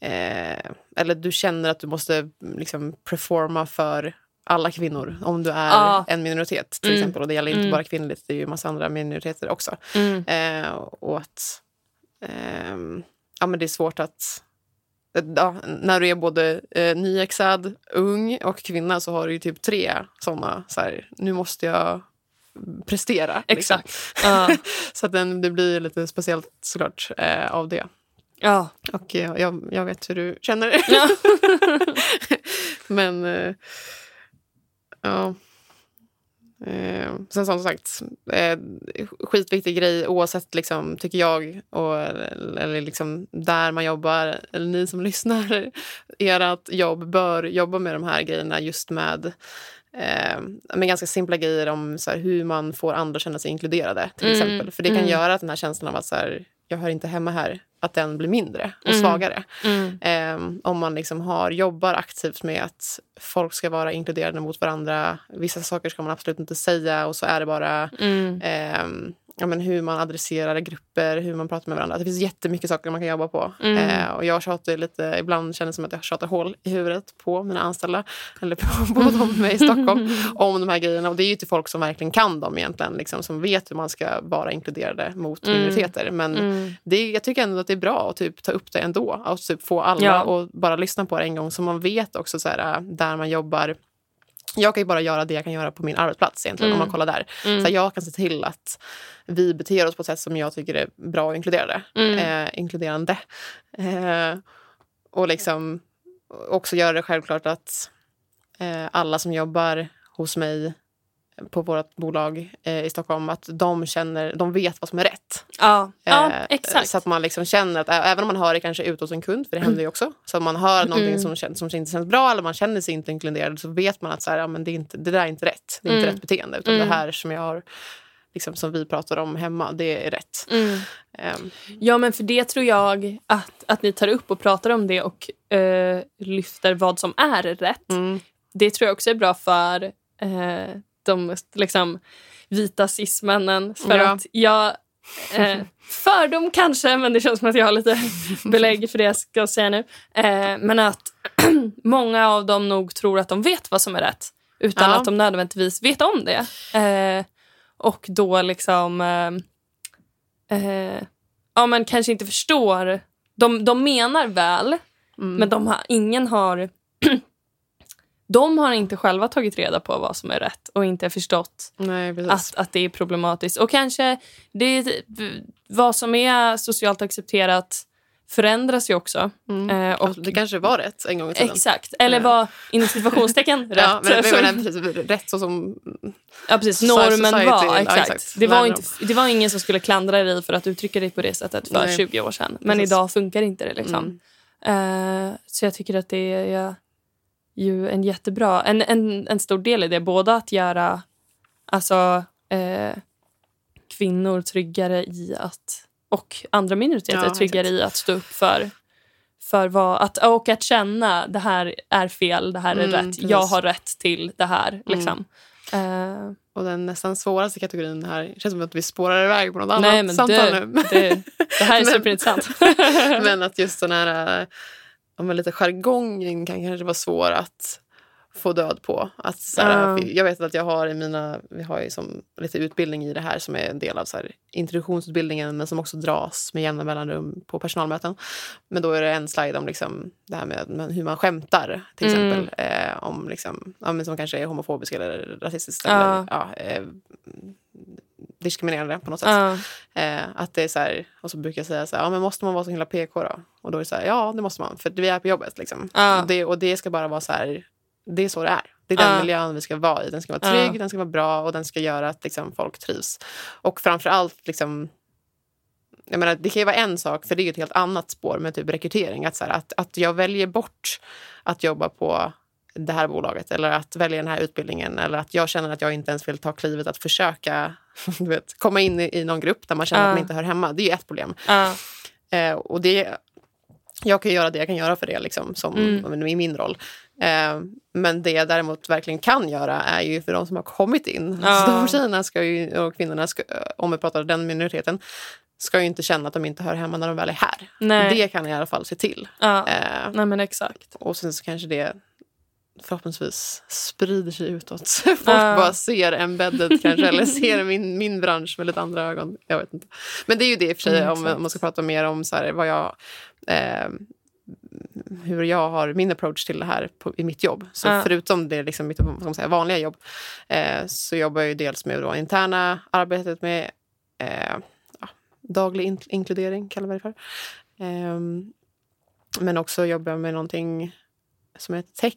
eh, eller du känner att du måste liksom performa för alla kvinnor om du är Ja. en minoritet till Mm. exempel. Och det gäller inte Mm. bara kvinnligt, det är ju en massa andra minoriteter också. mm. Eh, och att ehm, ja, men det är svårt att... Ja, när du är både eh, nyexad, ung och kvinna så har du ju typ tre såna. Så här, nu måste jag prestera. liksom. Exakt. Ja. Så att den, det blir lite speciellt såklart eh, av det. ja. Och jag, jag, jag vet hur du känner. Men eh, ja. Eh, sen som sagt, eh, skitviktig grej oavsett, liksom, tycker jag, och, eller liksom där man jobbar, eller ni som lyssnar, ert jobb bör jobba med de här grejerna just med eh, med ganska simpla grejer om så här, hur man får andra känna sig inkluderade. till Mm, exempel. För det kan mm. göra att den här känslan av att så här, jag hör inte hemma här, att den blir mindre och Mm. svagare. Mm. Eh, om man liksom har, jobbar aktivt med att folk ska vara inkluderade mot varandra. Vissa saker ska man absolut inte säga och så är det bara Mm. Eh, ja, men hur man adresserar grupper, hur man pratar med varandra. Det finns jättemycket saker man kan jobba på. Mm. Eh, och jag tjatar lite, ibland känner det som att jag tjatar hål i huvudet på mina anställda eller på, på de med i Stockholm om de här grejerna. Och det är ju till folk som verkligen kan dem egentligen, liksom, som vet hur man ska vara inkluderade mot Mm. minoriteter. Men Mm. det, jag tycker ändå att det är bra att typ, ta upp det ändå. Och typ, få alla Ja. och bara lyssna på det en gång så man vet också så här, där man jobbar. Jag kan ju bara göra det jag kan göra på min arbetsplats egentligen om Mm. man kollar där. Mm. Så jag kan se till att vi beter oss på ett sätt som jag tycker är bra och inkluderande. Mm. Eh, inkluderande. Eh, och liksom också göra det självklart att eh, alla som jobbar hos mig på vårt bolag eh, i Stockholm, att de känner, de vet vad som är rätt. Ja, ja Eh, exakt. Så att man liksom känner att även om man hör det kanske ut hos en kund, för det händer ju också. Så om man hör någonting Mm. som, känns, som inte känns bra eller man känner sig inte inkluderad så vet man att så här, ja, men det, är inte, det där är inte rätt. Det är inte Mm. rätt beteende. Utan Mm. det här som jag har liksom, som vi pratar om hemma, det är rätt. Ehm, Ja, men för det tror jag att, att ni tar upp och pratar om det och eh, lyfter vad som är rätt. mm, Det tror jag också är bra för eh, de liksom, vita cismännen. För Ja. att jag... Eh, fördom kanske, men det känns som att jag har lite belägg för det jag ska säga nu. Eh, men att många av dem nog tror att de vet vad som är rätt utan Ja. att de nödvändigtvis vet om det. Eh, och då liksom... Eh, eh, ja, men kanske inte förstår. De, de menar väl, mm. men de har, ingen har... de har inte själva tagit reda på vad som är rätt och inte förstått Nej, att, att det är problematiskt. Och kanske det är vad som är socialt accepterat förändras ju också. Mm. Eh, och, det kanske var rätt en gång i tiden. exakt. Eller var inom situationstecken rätt. Ja, men, men, men, precis, rätt så som... Ja, precis. Normen society- var. ja, Exakt. exakt. Det, var inte, det var ingen som skulle klandra dig för att uttrycka dig på det sättet för Nej. 20 år sedan. Men Precis. idag funkar inte det. Liksom. Mm. Eh, så jag tycker att det är ja, ju en jättebra... En, en, en stor del i det. Både att göra alltså, eh, kvinnor tryggare i att... Och andra minoriteter Ja, tryggare i att stå upp för för vad, att, och att känna det här är fel, det här är Mm, rätt. precis. Jag har rätt till det här. Liksom. Eh, Och den nästan svåraste kategorin här, det känns som att vi spårar iväg på något Nej, annat men samtal det, nu. det, det här är superintressant. men att just den här äh, ja, men lite jargongen kan kanske vara svår att få död på. Att, så här, Ja. för Jag vet att jag har i mina, vi har ju som lite utbildning i det här som är en del av så här, introduktionsutbildningen men som också dras med jämna mellanrum på personalmöten. Men då är det en slide om liksom, det här med, hur man skämtar till Mm. exempel. Eh, om liksom, ja, men som kanske är homofobisk eller rasistisk Ja. eller ja, eh, diskriminerande på något sätt. Ja. Eh, att det är så här, och så brukar jag säga så här, ja men måste man vara så himla PK då? Och då är det så här, ja det måste man, för vi är på jobbet liksom. Ja. Och, det, och det ska bara vara så här, det är så det är. Det är den Ja. miljön vi ska vara i. Den ska vara trygg, den ska vara bra och den ska göra att liksom, folk trivs. Och framför allt liksom, jag menar, det kan ju vara en sak, för det är ju ett helt annat spår med typ rekrytering. Att, så här, att, att jag väljer bort att jobba på det här bolaget eller att välja den här utbildningen eller att jag känner att jag inte ens vill ta klivet att försöka du vet, komma in i, i någon grupp där man känner Ja. att man inte hör hemma. Det är ett problem. Ja. Eh, och det, jag kan göra det jag kan göra för det liksom, som, Mm. i min roll. Eh, men det jag däremot verkligen kan göra är ju för de som har kommit in. Ja. Så de tjejerna ska ju, och kvinnorna, ska, om vi pratar den minoriteten, ska ju inte känna att de inte hör hemma när de väl är här. Nej. Det kan jag i alla fall se till. Ja. Eh, Nej, men exakt. och sen så kanske det förhoppningsvis sprider sig utåt. Folk Ja. bara ser embedded kanske, eller ser min, min bransch med lite andra ögon. Jag vet inte. Men det är ju det i och för sig, Mm, om, om man ska prata mer om så här, vad jag... Eh, hur jag har min approach till det här på, i mitt jobb. Så Ja. förutom det liksom mitt vad säga, vanliga jobb eh, så jobbar jag ju dels med då interna arbetet med eh, ja, daglig in inkludering, kallar vi det för. Ehm, men också jobbar jag med någonting som heter.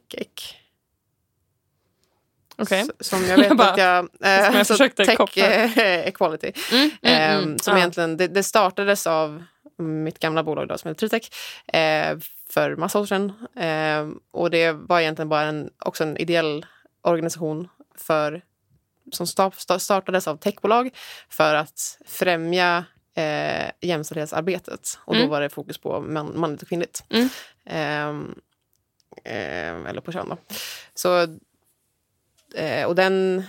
Okej. S- Som jag vet Jag bara- att jag... Eh, jag så försökte tech koppla. eh, equality. Mm, mm, Ehm, mm. som Ja. egentligen, det, det startades av mitt gamla bolag då, som heter Tritech eh, för massa år sedan. Ehm, och det var egentligen bara en, också en ideell organisation för, som sta- sta- startades av techbolag för att främja eh, jämställdhetsarbetet. Och då Mm. var det fokus på man, manligt och kvinnligt. Mm. Ehm, eller på kön då. Så, eh, och den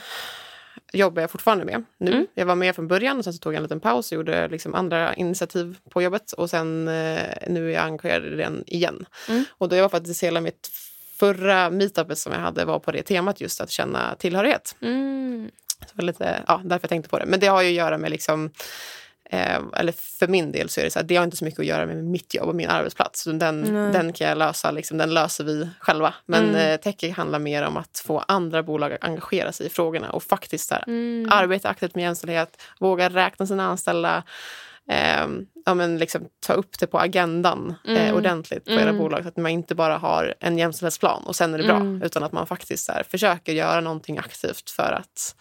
jobbar jag fortfarande med nu. Mm. Jag var med från början och sen så tog jag en liten paus och gjorde liksom andra initiativ på jobbet. Och sen eh, nu är jag engagerad i den igen. Mm. Och det var faktiskt hela mitt förra meetupet som jag hade var på det temat just att känna tillhörighet. Mm. Så lite, ja, därför jag tänkte på det. Men det har ju att göra med liksom Eh, eller för min del så är det så här, det har inte så mycket att göra med mitt jobb och min arbetsplats. Så Den, den kan jag lösa, liksom, den löser vi själva. Men Mm. eh, tech handlar mer om att få andra bolag att engagera sig i frågorna och faktiskt här, Mm. arbeta aktivt med jämställdhet, våga räkna sina anställda, eh, ja, men liksom, ta upp det på agendan eh, Mm. ordentligt på era Mm. bolag så att man inte bara har en jämställdhetsplan och sen är det bra Mm. utan att man faktiskt här, försöker göra någonting aktivt för att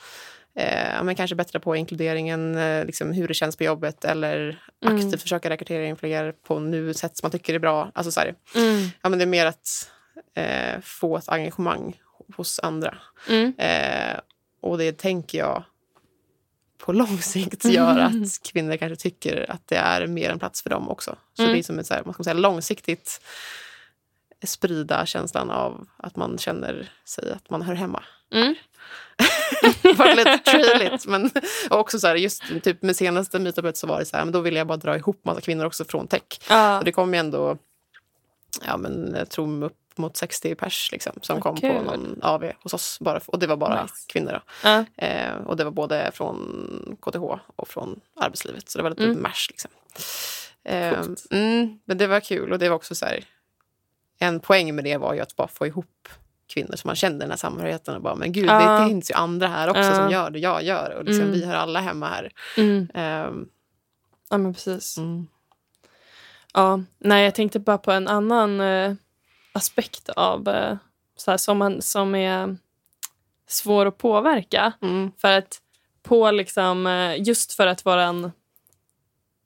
eh, men kanske bättra på inkluderingen, eh, liksom hur det känns på jobbet eller aktivt Mm. försöka rekrytera in fler på nu sätt som man tycker är bra. Alltså, så Mm. ja, men det är mer att eh, få ett engagemang hos andra. Mm. Eh, och det tänker jag på lång sikt gör Mm. att kvinnor kanske tycker att det är mer en plats för dem också. Så Mm. det är som ett så här, man ska säga, långsiktigt sprida känslan av att man känner sig att man hör hemma. Mm. det var lite trailigt. Men och också så här, just typ med senaste meetupet så var det så här, men då ville jag bara dra ihop massa kvinnor också från tech. Ja. Och det kom ju ändå, ja men jag tror upp mot 60 pers liksom, som Vad kom på kul. någon AV hos oss. Bara, och det var bara Nice. kvinnor. Ja. Eh, och det var både från KTH och från arbetslivet. Så det var lite Mm. mash. Liksom. Eh, mm, men det var kul. Och det var också så här, en poäng med det var ju att bara få ihop kvinnor som man kände den här samhörigheten. Och bara, men gud, Ja. det finns ju andra här också Ja. som gör det jag gör. Och liksom, Mm. vi hör alla hemma här. Mm. Ehm, ja, men precis. mm. Ja, nej, jag tänkte bara på en annan eh, aspekt av eh, så här, som, man, som är svår att påverka. Mm. För att på liksom, eh, just för att våran,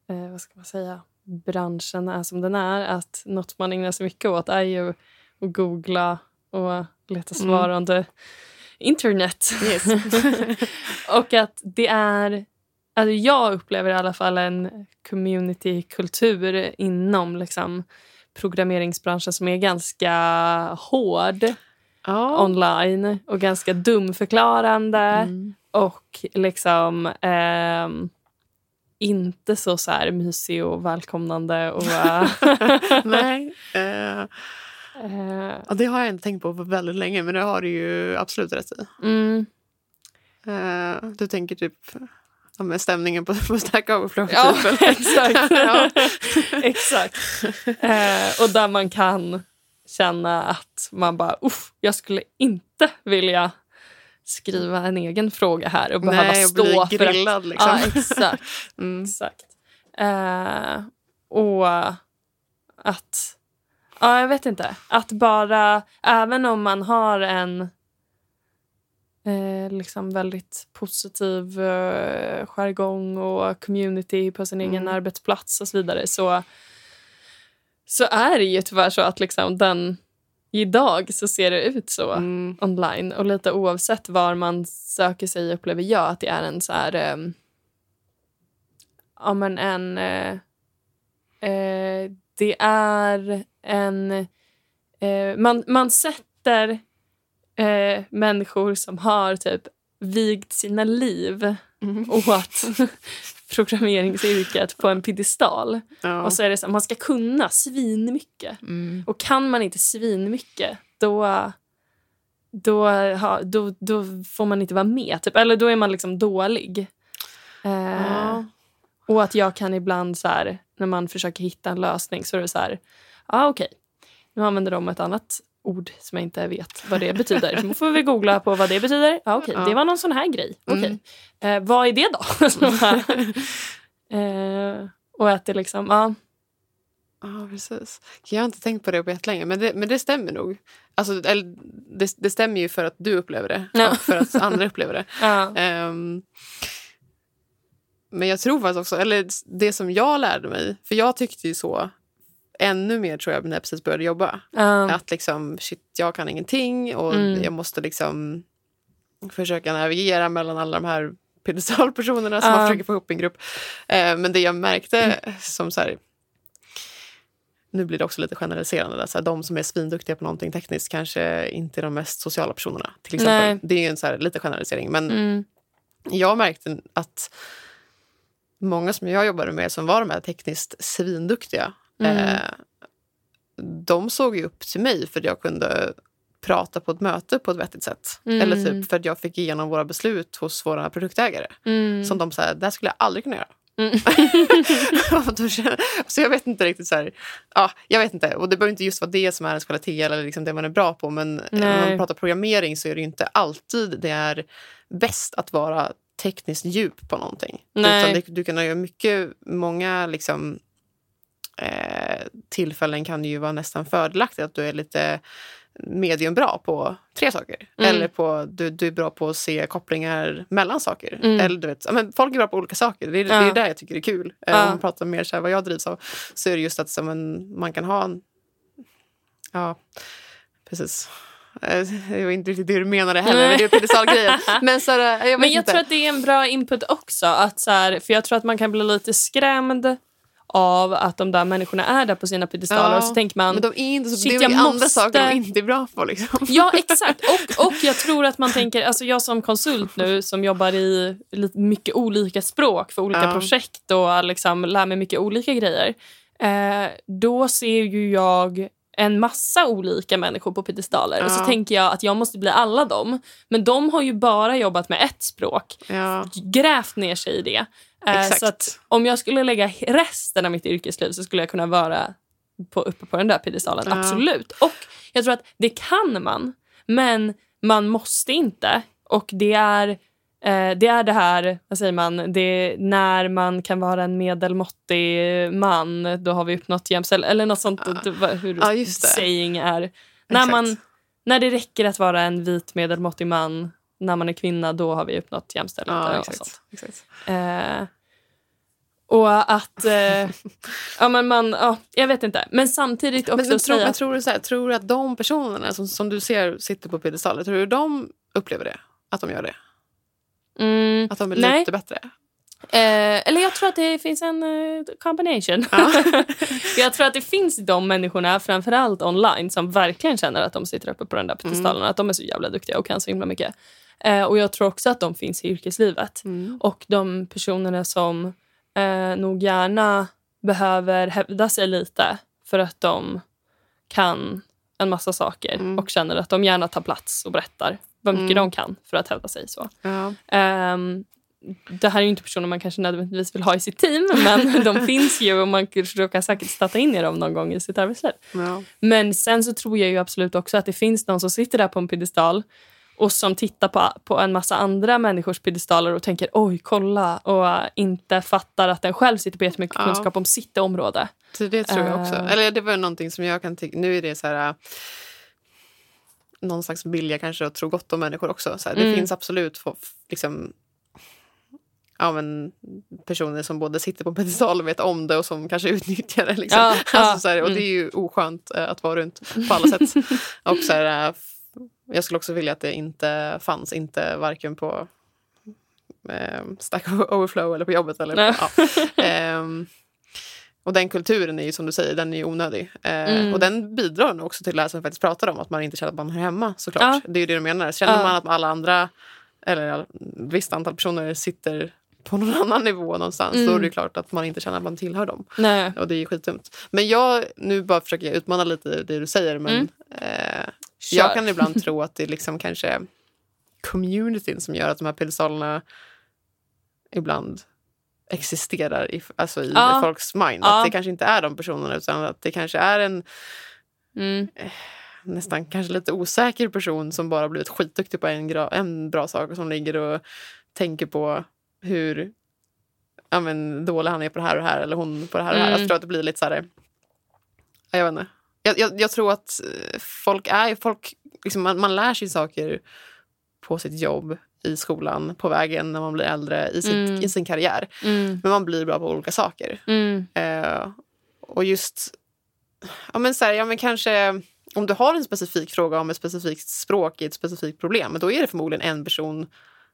eh, vad ska man säga, branschen är som den är, att något man ägnar sig mycket åt är ju att googla och leta svar Mm. the internet. Yes. och att det är, alltså jag upplever i alla fall en communitykultur inom liksom, programmeringsbranschen som är ganska hård ja. online och ganska dumförklarande Mm. och liksom ehm, inte så, så här mysig och välkomnande. Och, Nej. Eh, eh, ja, det har jag inte tänkt på för väldigt länge, men det har du ju absolut rätt i. mm, Eh, du tänker typ ja, med stämningen på, på Stack Overflow. ja, typ, exakt. ja. exakt. Eh, och där man kan känna att man bara, uff, jag skulle inte vilja skriva en egen fråga här och behöva Nej, stå bli för att grillad liksom. Ja, exakt. Mm. exakt. Eh, och att... Ja, jag vet inte. Att bara... Även om man har en eh, liksom väldigt positiv eh, jargong och community på sin egen Mm. arbetsplats och så vidare så, så är det ju tyvärr så att liksom den... Idag så ser det ut så Mm. online. Och lite oavsett var man söker sig upplever jag att det är en så här... ehm, ja, men en... eh, eh, det är en... eh, man, man sätter människor som har typ vigt sina liv Mm. åt programmeringsyrket på en piedestal. Ja. Och så är det så man ska kunna svinmycket. Mm. Och kan man inte svinmycket, då, då, ha, då, då får man inte vara med. Typ. Eller då är man liksom dålig. Eh, Ja. Och att jag kan ibland, så här, när man försöker hitta en lösning, så är det så här... Ja, ah, okej. Nu använder de ett annat ord som jag inte vet vad det betyder. Så får vi googla på vad det betyder. Ah, okej, Ja. Det var någon sån här grej. Okej. Mm. Eh, vad är det då? Eh, och att det liksom... Ja, Ja, precis. Jag har inte tänkt på det på jättelänge, men det, men det stämmer nog. Alltså, eller, det, det stämmer ju för att du upplever det Ja. och för att andra upplever det. ja. Ehm, men jag tror faktiskt också, eller det som jag lärde mig, för jag tyckte ju så ännu mer tror jag när jag precis började jobba. ja. Att liksom, shit, jag kan ingenting och Mm. jag måste liksom försöka navigera mellan alla de här piedestalpersonerna som Ja. man försöker få ihop i en grupp. Eh, men det jag märkte som så här, nu blir det också lite generaliserande. Där, så här, de som är svinduktiga på någonting tekniskt kanske inte är de mest sociala personerna. Till exempel. Nej. Det är ju en så här, lite generalisering. Men Mm. jag märkte att många som jag jobbade med som var de här tekniskt svinduktiga Mm. eh, de såg ju upp till mig för att jag kunde prata på ett möte på ett vettigt sätt. Mm. Eller typ för att jag fick igenom våra beslut hos våra produktägare. Mm. Som de sa, det här skulle jag aldrig kunna göra. Mm. Så jag vet inte riktigt så här, ja, jag vet inte. Och det behöver inte just vara det som är ens kvalitet eller liksom det man är bra på. Men när Nej. man pratar programmering så är det inte alltid det är bäst att vara tekniskt djup på någonting. Nej. Utan det, du kan göra mycket, många liksom, eh, tillfällen kan det ju vara nästan fördelaktigt att du är lite medium bra på tre saker. Mm. Eller på du, du är bra på att se kopplingar mellan saker. Mm. Eller du vet, men folk är bra på olika saker. Det är, det Ja. är där jag tycker det är kul. Eh, Ja. Om man pratar mer så här, vad jag drivs av så är det just att så, men, man kan ha en... Ja, precis. Eh, Det var inte riktigt det du menade heller, men det är piedestalgrejen. Men, så jag Men jag inte. tror att det är en bra input också. Att så här, för jag tror att man kan bli lite skrämd av att de där människorna är där på sina piedestaler. Ja, och så tänker man... Men de är inte så, det är andra måste- saker de inte är bra på. Liksom. Ja, exakt. Och, och jag tror att man tänker... Alltså jag som konsult nu som jobbar i lite mycket olika språk för olika Ja. projekt och liksom lär mig mycket olika grejer. Eh, då ser ju jag en massa olika människor på piedestaler. Och så Ja. tänker jag att jag måste bli alla dem. Men de har ju bara jobbat med ett språk. Ja, grävt ner sig i det. Eh, Exakt. Så att om jag skulle lägga resten av mitt yrkesliv så skulle jag kunna vara på, uppe på den där piedestalen. Ja. Absolut. Och jag tror att det kan man, men man måste inte. Och det är det är det här, vad säger man, det är när man kan vara en medelmåttig man, då har vi uppnått jämställdhet. Eller något sånt, Ja. var hur Ja, saying är. När, man, när det räcker att vara en vit medelmåttig man, när man är kvinna, då har vi uppnått jämställdhet. Ja, exakt. exakt. Eh, och att... Eh, ja, men man, ja, jag vet inte. Men samtidigt också Men, men, tror, säga... men tror, du så här, tror du att de personerna som, som du ser sitter på piedestaler, tror du de upplever det? Att de gör det? Mm, Att de är Nej. lite bättre? Eh, eller jag tror att det finns en eh, combination. Ja. jag tror att det finns de människorna, framförallt online, som verkligen känner att de sitter uppe på den där piedestalen. Att de är så jävla duktiga och kan så himla mycket. Eh, och jag tror också att de finns i yrkeslivet. Mm. Och de personerna som eh, nog gärna behöver hävda sig lite för att de kan en massa saker Mm. och känner att de gärna tar plats och berättar vad mycket Mm. de kan för att hävda sig. så. Ja. Ehm, det här är ju inte personer man kanske nödvändigtvis vill ha i sitt team men de finns ju och man råkar säkert stöta in i dem någon gång i sitt arbetsliv. Ja. Men sen så tror jag ju absolut också att det finns någon som sitter där på en piedestal och som tittar på, på en massa andra människors piedestaler och tänker oj, kolla och inte fattar att den själv sitter på jättemycket Ja. kunskap om sitt område. Så det tror jag också. Eh. Eller det var någonting som jag kan tycka... Nu är det så här... Någon slags vilja kanske att tro gott om människor också. Så här, det Mm. finns absolut få- liksom, ja, men, personer som både sitter på pedestal och vet om det och som kanske utnyttjar det. Liksom. Ja, ja, alltså, så här, och mm. det är ju oskönt äh, att vara runt på alla sätt. och så här, f- jag skulle också vilja att det inte fanns, inte varken på eh, Stack Overflow eller på jobbet. Eller Nej. ja. Ehm, och den kulturen är ju som du säger, den är ju onödig. Eh, Mm. Och den bidrar nog också till det här som vi faktiskt pratar om, att man inte känner att man hör hemma såklart. Ja. Det är ju det du menar. Känner Ja. man att alla andra, eller ett visst antal personer sitter på någon annan nivå någonstans, Mm. då är det ju klart att man inte känner att man tillhör dem. Nej. Och det är ju skitdumt. Men jag, nu bara försöker jag utmana lite det du säger, men Mm. eh, Kör. jag kan ibland tro att det är liksom kanske communityn som gör att de här piedestalerna ibland existerar i, alltså i Ja. folks mind. Ja. Att det kanske inte är de personerna utan att det kanske är en Mm. nästan kanske lite osäker person som bara blivit skitduktig på en, en bra sak och som ligger och tänker på hur ja, men, dålig han är på det här och det här eller hon på det här och det här. Mm. Jag tror att det blir lite så här... ja, Jag vet inte. Jag, jag, jag tror att eh, folk är... Folk, liksom, man, man lär sig saker på sitt jobb, i skolan, på vägen när man blir äldre, i, sitt, Mm. i sin karriär. Mm. Men man blir bra på olika saker. Mm. Eh, och just, ja men, så här, ja men kanske om du har en specifik fråga om ett specifikt språk i ett specifikt problem, då är det förmodligen en person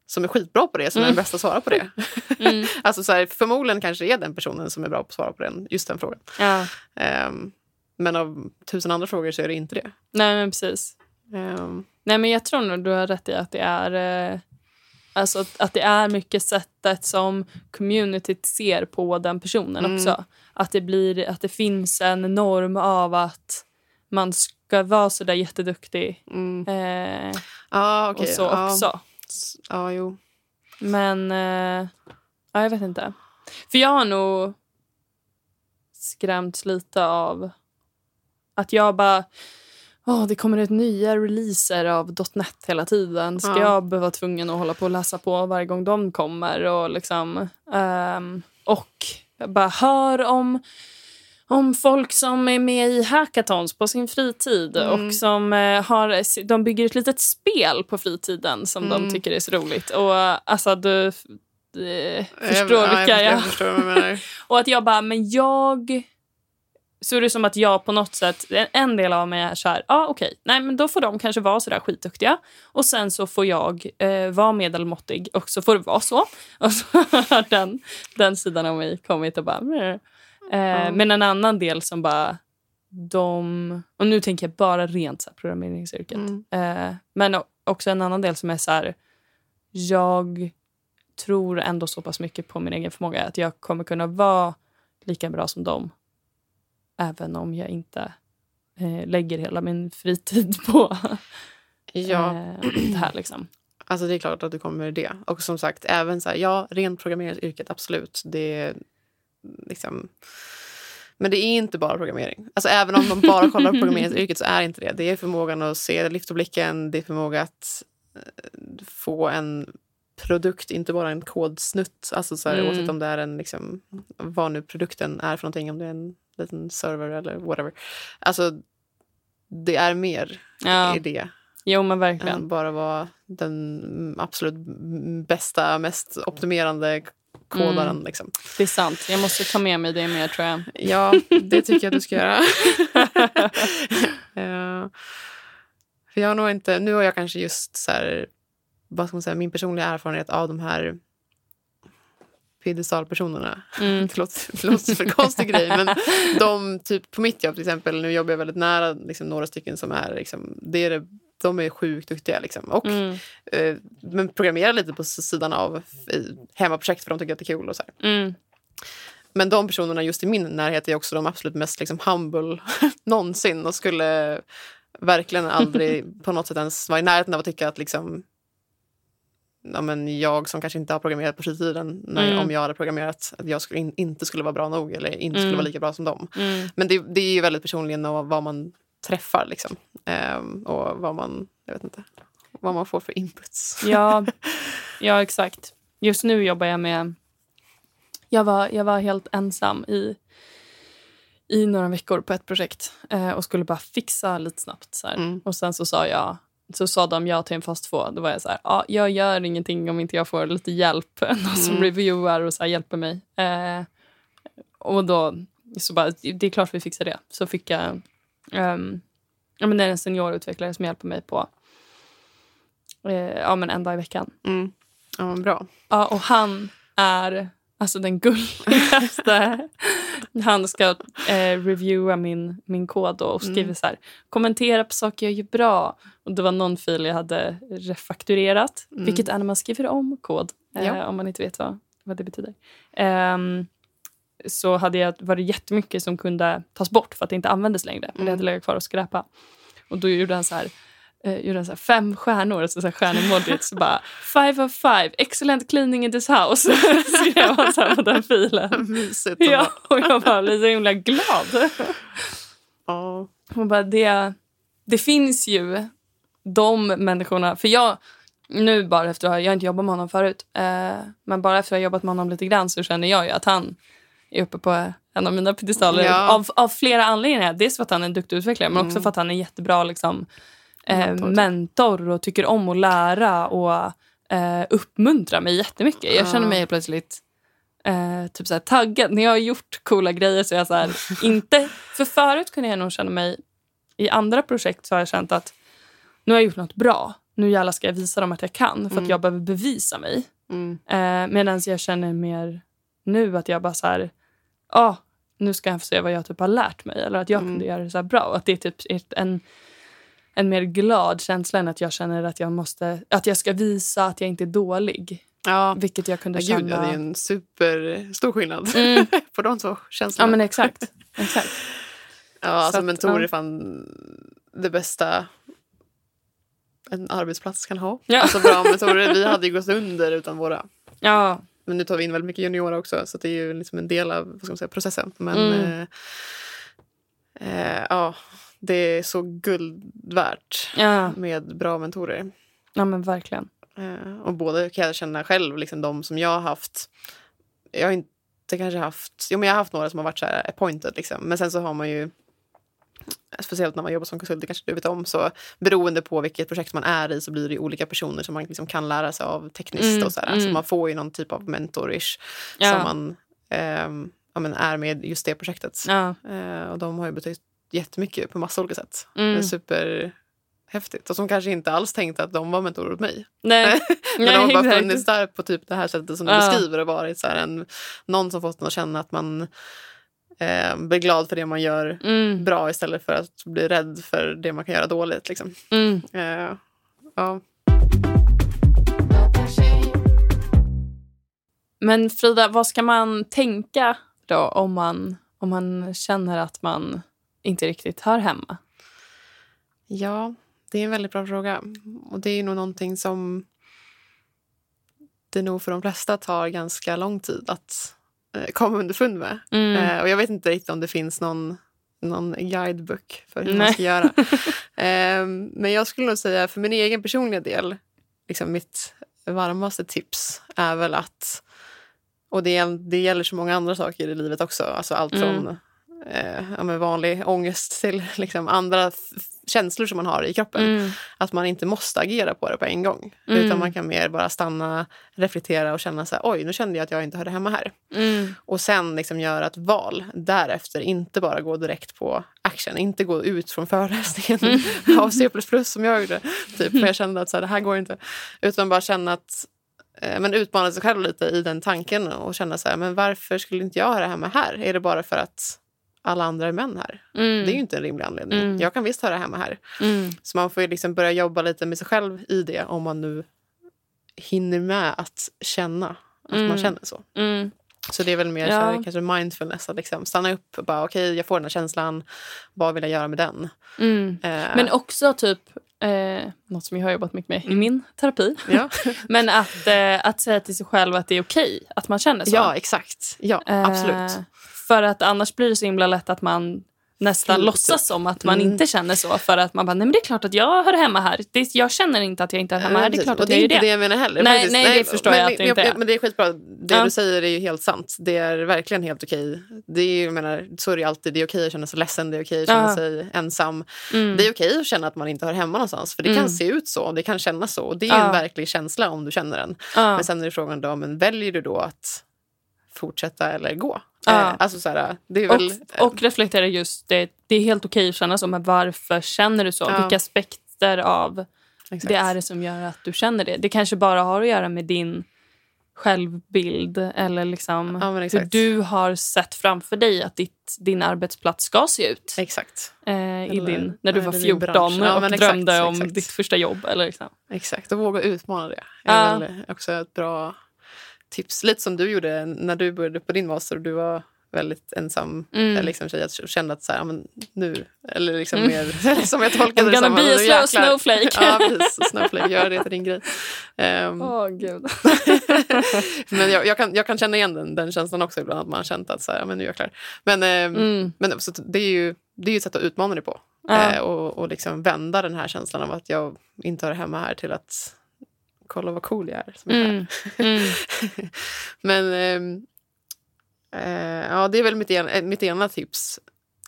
som är skitbra på det, som är Mm. den bästa att svara på det. Mm. alltså så här, förmodligen kanske är den personen som är bra på att svara på den, just den frågan. Ja. Ehm, men av tusen andra frågor så är det inte det. Nej, men precis. Ehm, Nej, men jag tror nog du har rätt i att det är eh, alltså att, att det är mycket sättet som communityt ser på den personen Mm. också. Att det, blir, att det finns en norm av att man ska vara så där jätteduktig mm. eh, Ja, okej. och så också. Ja, jo. Men eh, ja, jag vet inte. För jag har nog skrämts lite av att jag bara... Åh, det kommer ut nya releaser av .NET hela tiden. Ska Ja. jag behöva tvungen att hålla på och läsa på varje gång de kommer? Och, liksom, ehm, och jag bara hör om, om folk som är med i hackathons på sin fritid Mm. och som eh, har, de bygger ett litet spel på fritiden som Mm. de tycker är så roligt. Och alltså du, du förstår jag, vilka jag, jag... jag menar. Och att jag bara, men jag... Så är det som att jag på något sätt, en- del av mig är så här, ja ah, okej, nej men då får de kanske vara så där skitduktiga och sen så får jag eh, vara medelmåttig och så får det vara så. Och så har den, den sidan av mig kommit och bara, eh. Men en annan del som bara, de, och nu tänker jag bara rent så här, programmeringsyrket. Mm. Eh, men också en annan del som är så här, jag tror ändå så pass mycket på min egen förmåga att jag kommer kunna vara lika bra som dem. Även om jag inte eh, lägger hela min fritid på Ja, eh, det här. Liksom. Alltså det är klart att du kommer det. Och som sagt, även så här, ja, rent programmeringsyrket, absolut. Det är liksom... Men det är inte bara programmering. Alltså även om man bara kollar på programmeringsyrket så är inte det. Det är förmågan att se lyft och blicken, det är förmåga att eh, få en produkt, inte bara en kodsnutt. Alltså så här, Mm. Oavsett om det är en, liksom, vad nu produkten är för någonting, om det är en liten server eller whatever. Alltså, det är mer Ja. i det Jo, men verkligen. än bara vara den absolut bästa, mest optimerande kodaren. Mm. Liksom. Det är sant. Jag måste ta med mig det mer, tror jag. Ja, det tycker jag du ska göra. Ja. för jag har nog inte, nu har jag kanske just så här, vad ska man säga, min personliga erfarenhet av de här piedestalpersonerna. Mm. Det låter, det låter för konstig grej, men de, typ på mitt jobb till exempel, nu jobbar jag väldigt nära liksom, några stycken som är, liksom, det är det, de är sjukt duktiga. Liksom. Och Mm. eh, men programmerar lite på sidan av hemmaprojekt för de tycker att det är kul. Och så. Mm. Men de personerna just i min närhet är också de absolut mest liksom, humble någonsin och skulle verkligen aldrig på något sätt ens vara i närheten av att tycka att liksom, ja, men jag som kanske inte har programmerat på fritiden, när, Mm. om jag hade programmerat, att jag skulle in, inte skulle vara bra nog eller inte skulle Mm. vara lika bra som dem. Mm. Men det, det är ju väldigt personligen och vad man träffar liksom. Ehm, och vad man, jag vet inte, vad man får för inputs. Ja, ja, exakt. Just nu jobbar jag med... Jag var, jag var helt ensam i, i några veckor på ett projekt eh, och skulle bara fixa lite snabbt. Så. Mm. Och sen så sa jag så sa de ja till en fas två. Då var jag så här, ja, jag gör ingenting om inte jag får lite hjälp. Någon som Mm. reviewar och så hjälper mig. Eh, och då, så bara, det är klart vi fixar det. Så fick jag, ehm, ja men det är en seniorutvecklare som hjälper mig på, eh, ja men en dag i veckan. Mm. Ja, bra. Ja, och han är alltså den gulligaste. Han ska eh, reviewa min, min kod då och skriver Mm. så här. Kommentera på saker jag gör bra. Och det var någon fil jag hade refakturerat. Mm. Vilket är när man skriver om kod. Eh. Om man inte vet vad, vad det betyder. Ehm, så hade jag, var det jättemycket som kunde tas bort för att det inte användes längre. Men det Mm. hade legat kvar och skräpa. Och då gjorde han så här eh, gjorde han så här fem stjärnor, alltså så här stjärnemojit. Så bara five of five, excellent cleaning in this house. skrev han så här på den filen. Mysigt. Ja, och jag bara blev så himla glad. Ja. Bara det, det finns ju de människorna, för jag nu bara efter att ha, jag har inte jobbat med honom förut, eh, men bara efter att ha jobbat med honom lite grann så känner jag ju att han är uppe på en av mina piedestaler Ja. av, av flera anledningar. Dels för att han är en duktig utvecklare men också Mm. för att han är jättebra liksom, eh, Mentor. och tycker om att lära och eh, uppmuntra mig jättemycket. Jag känner mig helt plötsligt eh, typ så taggad. När jag har gjort coola grejer så är jag så här, inte... För förut kunde jag nog känna mig... I andra projekt så har jag känt att nu har jag gjort något bra. Nu jävlar ska jag visa dem att jag kan för att Mm. jag behöver bevisa mig. Mm. Eh, Medan jag känner mer nu att jag bara så här... Ah, nu ska jag få se vad jag typ har lärt mig. Eller att jag Mm. kunde göra det så bra. Att det är typ en, en mer glad känsla än att jag känner att jag måste... Att jag ska visa att jag inte är dålig. Ja, Vilket jag kunde Ja, gud, känna... ja, det är en superstor skillnad Mm. på de två Ja känslorna. men exakt. exakt. ja, alltså, att, mentorer ja. är fan det bästa en arbetsplats kan ha. Ja. Alltså bra mentorer. Vi hade ju gått under utan våra. Ja, Men nu tar vi in väldigt mycket juniorer också så det är ju liksom en del av vad ska man säga, processen. Men Mm. eh, eh, ja, det är så guld värt ja. med bra mentorer. ja men verkligen. Eh, och både kan jag känna själv, liksom de som jag har haft. Jag har inte kanske haft, jo men jag har haft några som har varit så här appointed liksom. Men sen så har man ju, speciellt när man jobbar som konsult, det kanske du vet om, så beroende på vilket projekt man är i så blir det olika personer som man liksom kan lära sig av tekniskt Mm, och så här. mm. Så man får ju någon typ av mentorish Ja. som man ehm, ja, men är med just det projektet. Ja. Eh, och de har ju betytt jättemycket på massa olika sätt. Mm. Det är superhäftigt. Och som kanske inte alls tänkte att de var mentorer åt mig. Nej, Men Nej, de har bara exakt. funnits där på typ det här sättet som du Ja. beskriver och varit så en, någon som fått en att känna att man eh, blir glad för det man gör Mm, bra istället för att bli rädd för det man kan göra dåligt. Liksom. mm. Eh, ja. Men Frida, vad ska man tänka då om man, om man känner att man inte riktigt hör hemma? ja, det är en väldigt bra fråga. Och det är nog någonting som det nog för de flesta tar ganska lång tid att eh, komma underfund med. Mm. Eh, och jag vet inte riktigt om det finns någon, någon guidebook för hur man Nej. ska göra. eh, men jag skulle nog säga för min egen personliga del, liksom mitt varmaste tips är väl att, och det, det gäller så många andra saker i livet också, alltså allt Mm. Eh, ja, vanlig ångest till liksom andra känslor som man har i kroppen. Mm. Att man inte måste agera på det på en gång. Mm. Utan man kan mer bara stanna, reflektera och känna så här, oj, nu kände jag att jag inte hörde hemma här. Mm. Och sen liksom göra ett val därefter. Inte bara gå direkt på action. Inte gå ut från föreläsningen av C++ som jag gjorde. Typ, för jag kände att så här, det här går inte. Utan bara känna att eh, men utmana sig själv lite i den tanken och känna så här, men varför skulle inte jag höra hemma här? Är det bara för att alla andra är män här? Mm. Det är ju inte en rimlig anledning. Mm. Jag kan visst höra hemma här. Mm. Så man får ju liksom börja jobba lite med sig själv i det om man nu hinner med att känna att Mm. man känner så. Mm. Så det är väl mer Ja. så här, kanske mindfulness. Att liksom stanna upp och bara okej, jag får den här känslan. Vad vill jag göra med den? Mm. Eh, Men också typ, eh, något som jag har jobbat mycket med i min terapi. ja. Men att, eh, att säga till sig själv att det är okej att man känner så. ja, exakt. Ja, Eh, absolut. För att annars blir det så himla lätt att man nästan Fil- låtsas som att man Mm. inte känner så. För att man bara, nej men det är klart att jag hör hemma här. Det, jag känner inte att jag inte hör hemma här. Det är klart och att det jag är gör inte det. det jag menar heller. Nej, faktiskt. nej, det förstår jag att det inte är. Men det är skitbra. Det Ja. du säger är ju helt sant. Det är verkligen helt okej. Det är, jag menar, så är det ju alltid. Det är okej att känna sig ledsen, det är okej att känna Ja. sig ensam. Mm. Det är okej att känna att man inte hör hemma någonstans. För det Mm. kan se ut så, det kan kännas så. Och det är Ja. en verklig känsla om du känner den. Men sen är det frågan då, men väljer du då att fortsätta eller gå? Ja. Eh, alltså så här, det är väl... Och, och reflektera just det. Det är helt okej att känna så, men varför känner du så? Ja. Vilka aspekter av exakt. det är det som gör att du känner det? Det kanske bara har att göra med din självbild eller liksom Ja, hur du har sett framför dig att ditt, din arbetsplats ska se ut. Exakt. Eh, i Eller- din, när du var din 14 bransch. Ja, och exakt, drömde om exakt. ditt första jobb. Eller liksom. Exakt, och våga utmana det. Ja. är väl också ett bra tips. Lite som du gjorde när du började på din master och du var väldigt ensam Mm. liksom, tjej. Att kände att så här, men nu, eller liksom mer som jag tolkade det gonna som. be a slow snowflake. ja, precis. Snowflake, gör det till din grej. Ehm, Åh, gud. men jag, jag, kan, jag kan känna igen den, den känslan också ibland. Att man har känt att så här, men nu jäklar. Men, ehm, Mm. men så det, är ju, det är ju ett sätt att utmana det på. Eh, och, och liksom vända den här känslan av att jag inte hör hemma här till att kolla vad cool jag är. Som är här. Mm. Mm. Men ehm, eh, ja, det är väl mitt ena, eh, mitt ena tips.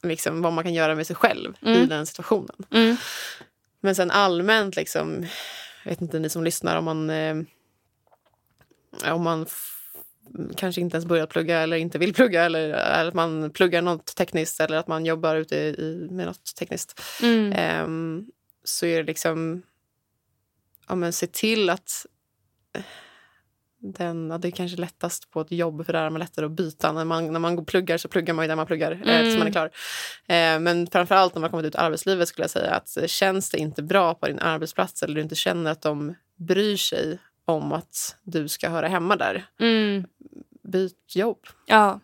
Liksom, vad man kan göra med sig själv i Mm. den situationen. Mm. Men sen allmänt, liksom, jag vet inte ni som lyssnar, om man, eh, om man kanske inte ens börjat plugga eller inte vill plugga eller, eller att man pluggar något tekniskt eller att man jobbar ute i, med något tekniskt. Mm. Ehm, så är det liksom... Ja, men se till att... eh, Den, ja, det är kanske lättast på ett jobb, för där är man lättare att byta. När man, när man pluggar så pluggar man ju där man pluggar eh, tills man är klar. Eh, men framför allt när man kommer ut i arbetslivet skulle jag säga att eh, känns det inte bra på din arbetsplats eller du inte känner att de bryr sig om att du ska höra hemma där, Mm. byt jobb. Ja.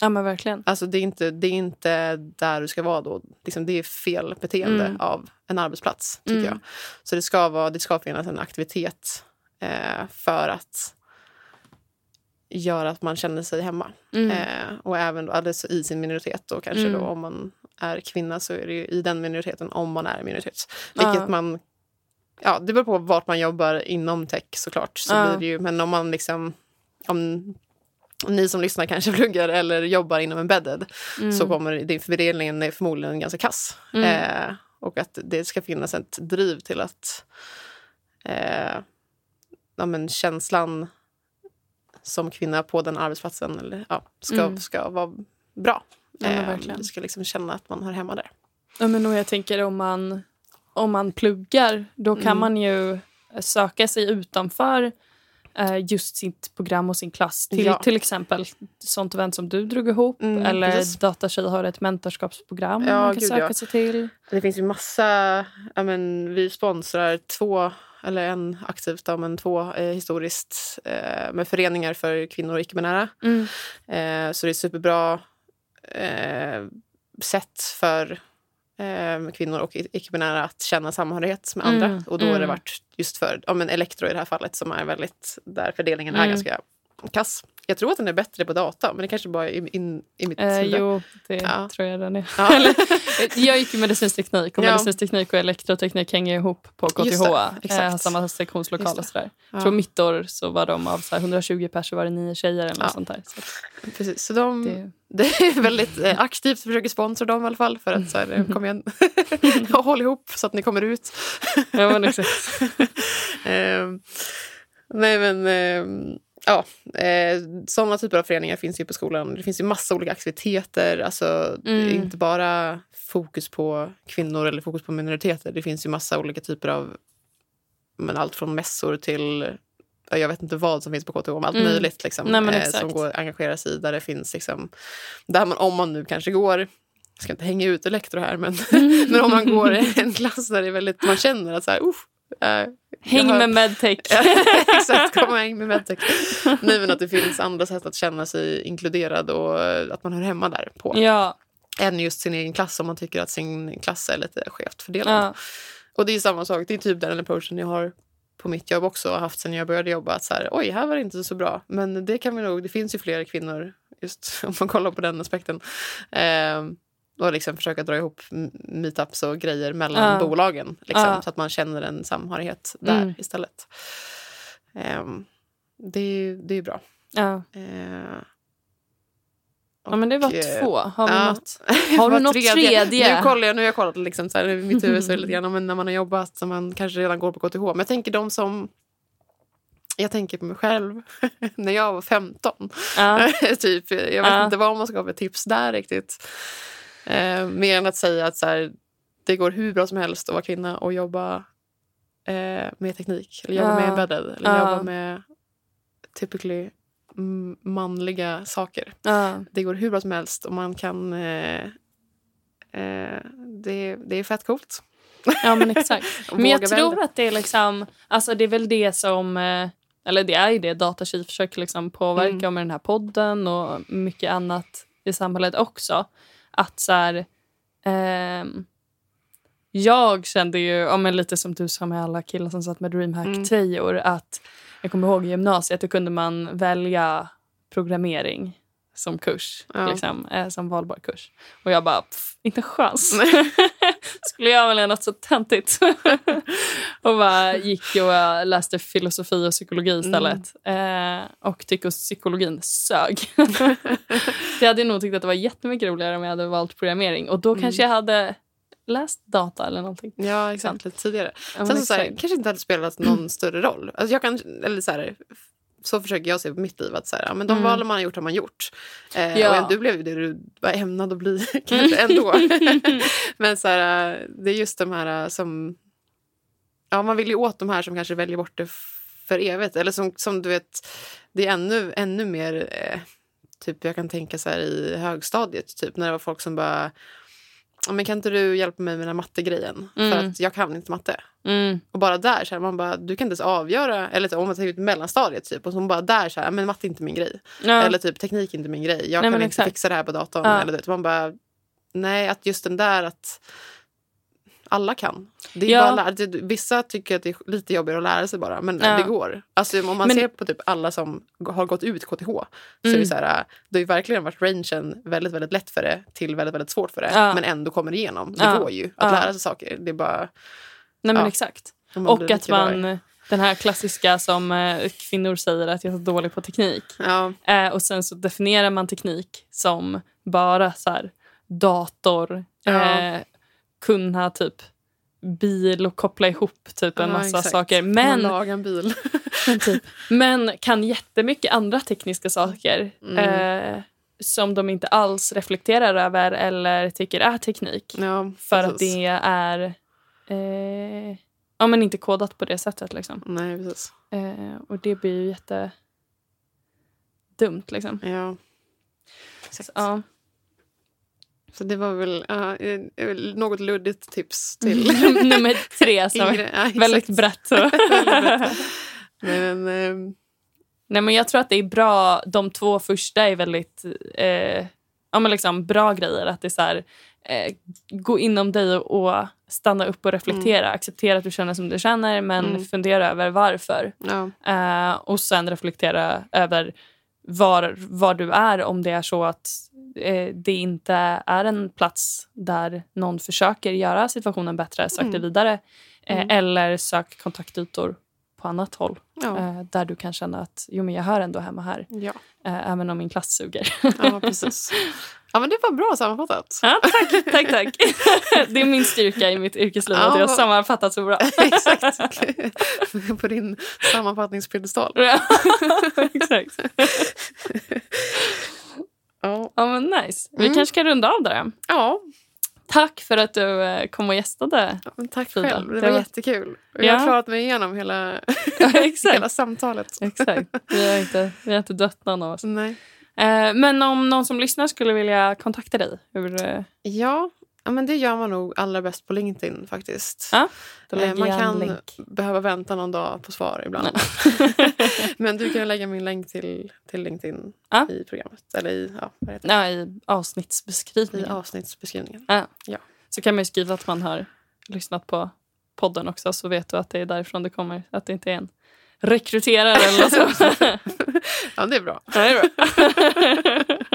Ja, men verkligen. Alltså det är inte, det är inte där du ska vara då. Liksom det är fel beteende Mm. av en arbetsplats, tycker Mm. jag. Så det ska, vara, det ska finnas en aktivitet eh, för att göra att man känner sig hemma. Mm. Eh, och även då, alltså i sin minoritet. Då, kanske Mm. då, om man är kvinna så är det ju i den minoriteten om man är en minoritet. Vilket Ja. man... Ja, det beror på vart man jobbar inom tech såklart. Så Ja. blir det ju, men om man liksom... Om, om ni som lyssnar kanske pluggar eller jobbar inom embedded Mm. så kommer det, fördelningen är förmodligen ganska kass. Mm. Eh, och att det ska finnas ett driv till att eh, ja, men känslan som kvinna på den arbetsplatsen eller, ja, ska, Mm. ska vara bra. Ja, Eh, du ska liksom känna att man hör hemma där. Ja, men och jag tänker om man, om man pluggar, då kan Mm. man ju söka sig utanför just sitt program och sin klass. Till Ja. till exempel sånt event som du drog ihop. Mm, eller precis. Datatjej har ett mentorskapsprogram Ja, man kan gud, söka ja. sig till. Det finns ju massa... Men, vi sponsrar två, eller en aktivt, men två eh, historiskt eh, med föreningar för kvinnor och icke-binära. Mm. Eh, så det är superbra eh, sätt för eh, kvinnor och icke-binära att känna samhörighet med andra. Mm, Och då har det mm. varit just för ja, men elektro i det här fallet som är väldigt, där fördelningen är Mm. ganska kass Jag tror att den är bättre på data, men det kanske bara är in, i mitt Eh, huvud. jo, det Ja. tror jag den är. Ja. Eller, jag gick ju medicinsk teknik och Ja. medicinsk teknik och elektroteknik hänger ihop på KTH. Eh, samma sektionslokal och sådär. Ja. Jag tror mitt år så var de av så här 120 personer var det nio tjejer eller något sånt där. Så Precis, så de, det, det är väldigt eh, aktivt försöker sponsra dem i alla fall. För att så här, eh, kom igen, håll ihop så att ni kommer ut. ja, men exakt. Ehm, nej men ehm, ja, eh, sådana typer av föreningar finns ju på skolan. Det finns ju massa olika aktiviteter. Alltså, det är Mm. inte bara fokus på kvinnor eller fokus på minoriteter. Det finns ju massa olika typer av men allt från mässor till ja, jag vet inte vad som finns på KTH, men allt Mm. möjligt liksom, Nej, eh, som går att engagera sig i. Där det finns liksom, där man, om man nu kanske går jag ska inte hänga ut elektro här, men, men om man går en klass där det är väldigt, man känner att så här, uff, eh, Häng har- med medtech. Exakt, kom och häng med medtech. Nej, men att det finns andra sätt att känna sig inkluderad och eh, att man hör hemma där på. ja, Än just sin egen klass om man tycker att sin klass är lite skevt fördelad. ja. Och det är samma sak, det är typ den approachen jag har på mitt jobb också och haft sen jag började jobba. Att så här, Oj, här var det inte så bra. Men det kan vi nog, det finns ju fler kvinnor, just om man kollar på den aspekten. Ehm, och liksom försöka dra ihop meetups och grejer mellan Ja. bolagen. Liksom, Ja. Så att man känner en samhörighet där Mm. istället. Ehm, det, är ju- det är ju bra. ja. Ehm, ja, men det var och, eh, två. Har vi ja. något? Har du något tredje? Nu kollar jag, nu har jag kollat liksom så här, i mitt huvud så lite grann, men när man har jobbat så man kanske redan går på KTH. Men jag tänker de som jag tänker på mig själv när jag var 15. Ja. typ, jag vet Ja. inte vad man ska ha för tips där riktigt. Eh, mer än att säga att så här, det går hur bra som helst att vara kvinna och jobba eh, med teknik. Eller jobba Ja. med embedded. Eller Ja. jobba med typically manliga saker. Ja. Det går hur bra som helst och man kan... Eh, eh, det, det är fett coolt. ja, men exakt. Men jag tror välja. att det är liksom, alltså det är väl det som, eh, eller det är ju det Datatji försöker liksom påverka Mm. med den här podden och mycket annat i samhället också. Att så här, ehm, jag kände ju, ja, men lite som du sa med alla killar som satt med Mm. DreamHack-tröjor, att jag kommer ihåg i gymnasiet, då kunde man välja programmering som kurs, Ja. liksom, eh, som valbar kurs. Och jag bara, pff, inte en chans. Skulle jag välja något så töntigt? och bara gick och läste filosofi och psykologi istället. Eh, och tyckte psykologin sög. jag hade nog tyckt att det var jättemycket roligare om jag hade valt programmering. Och då kanske jag hade läst data eller någonting. Ja, exakt. Lite tidigare. Ja, Sen så, så här, kanske inte hade spelat någon större roll. Alltså jag kan, eller så, här, så försöker jag se på mitt liv. Att så här, men de Mm. valen man har gjort har man gjort. Eh, Ja. Och du blev ju det du var ämnad att bli kanske ändå. men så här, det är just de här som... Ja, man vill ju åt de här som kanske väljer bort det för evigt. Eller som, som du vet, det är ännu, ännu mer... Eh, typ jag kan tänka så här i högstadiet, typ när det var folk som bara... Men kan inte du hjälpa mig med den mattegrejen? För Mm. att jag kan inte matte. Mm. Och bara där, så här, man bara, du kan inte ens avgöra, eller typ, om man tar ut mellanstadiet typ, och så bara där så här, men matte är inte min grej. Ja. Eller typ teknik är inte min grej, jag Nej, kan inte exakt. fixa det här på datorn. Ja. Eller, vet, man bara, nej att just den där att alla kan. Det är Ja. bara, det, vissa tycker att det är lite jobbigare att lära sig bara, men Ja. det går. Alltså, om man Men- ser på typ alla som har gått ut KTH så är Mm. det så här, det har verkligen varit rangen väldigt, väldigt lätt för det till väldigt, väldigt svårt för det. Ja. Men ändå kommer igenom. Det går ju att lära sig saker. Det är bara... Nej, men exakt. man Och att lite bra man, den här klassiska som eh, kvinnor säger att jag är så dålig på teknik. Ja, Eh, och sen så definierar man teknik som bara så här, dator, Ja. eh, kunna typ bil och koppla ihop typ en Ja, massa exakt. saker. Men, en bil. typ, men kan jättemycket andra tekniska saker Mm. eh, som de inte alls reflekterar över eller tycker är teknik. Ja, För att det är eh, ja, men inte kodat på det sättet. Liksom. Nej, precis. Eh, och det blir ju jätte dumt liksom. Ja. Så, ja. Så det var väl eh, något luddigt tips till Nummer tre som är yngre. Ja, väldigt brett. Nej, men, ehm, Nej, men jag tror att det är bra. De två första är väldigt eh, ja, men liksom bra grejer. Att det är så här, eh, gå inom dig och, och stanna upp och reflektera. Acceptera att du känner som du känner men Mm. fundera över varför. ja. Eh, och sen reflektera över var, var du är om det är så att eh, det inte är en plats där någon försöker göra situationen bättre. Sök dig Mm. vidare. Eh, Mm. Eller sök kontaktytor på annat håll Ja. eh, där du kan känna att jo, men jag hör ändå hemma här. Ja. Eh, även om min klass suger. ja, precis. Ja, men det var bra sammanfattat. ja, tack, tack, tack. det är min styrka i mitt yrkesliv Ja, att jag har sammanfattat så bra. Exakt. På din sammanfattningspiedestal. Ja, Exakt. Ja. Ja, men nice. Vi Mm. kanske kan runda av där. ja, Tack för att du eh, kom och gästade. men tack Frida, själv. Det det var var- jättekul. Jag Ja. har klarat mig igenom hela, Ja, hela samtalet. Exakt. Vi har, inte, vi har inte dött någon av oss. Nej. Eh, men om någon som lyssnar skulle vilja kontakta dig, hur, eh, Ja, ja, men det gör man nog allra bäst på LinkedIn faktiskt. Ja, Eh, man kan behöva vänta någon dag på svar ibland. men du kan lägga min länk till, till LinkedIn Ja. i programmet. Eller i, ja, vad heter det? Ja, i I avsnittsbeskrivningen. avsnittsbeskrivningen. Så kan man ju skriva att man har lyssnat på podden också så vet du att det är därifrån det kommer. Att det inte är en rekryterare eller sånt. Ja, det är bra. Ja, det är bra.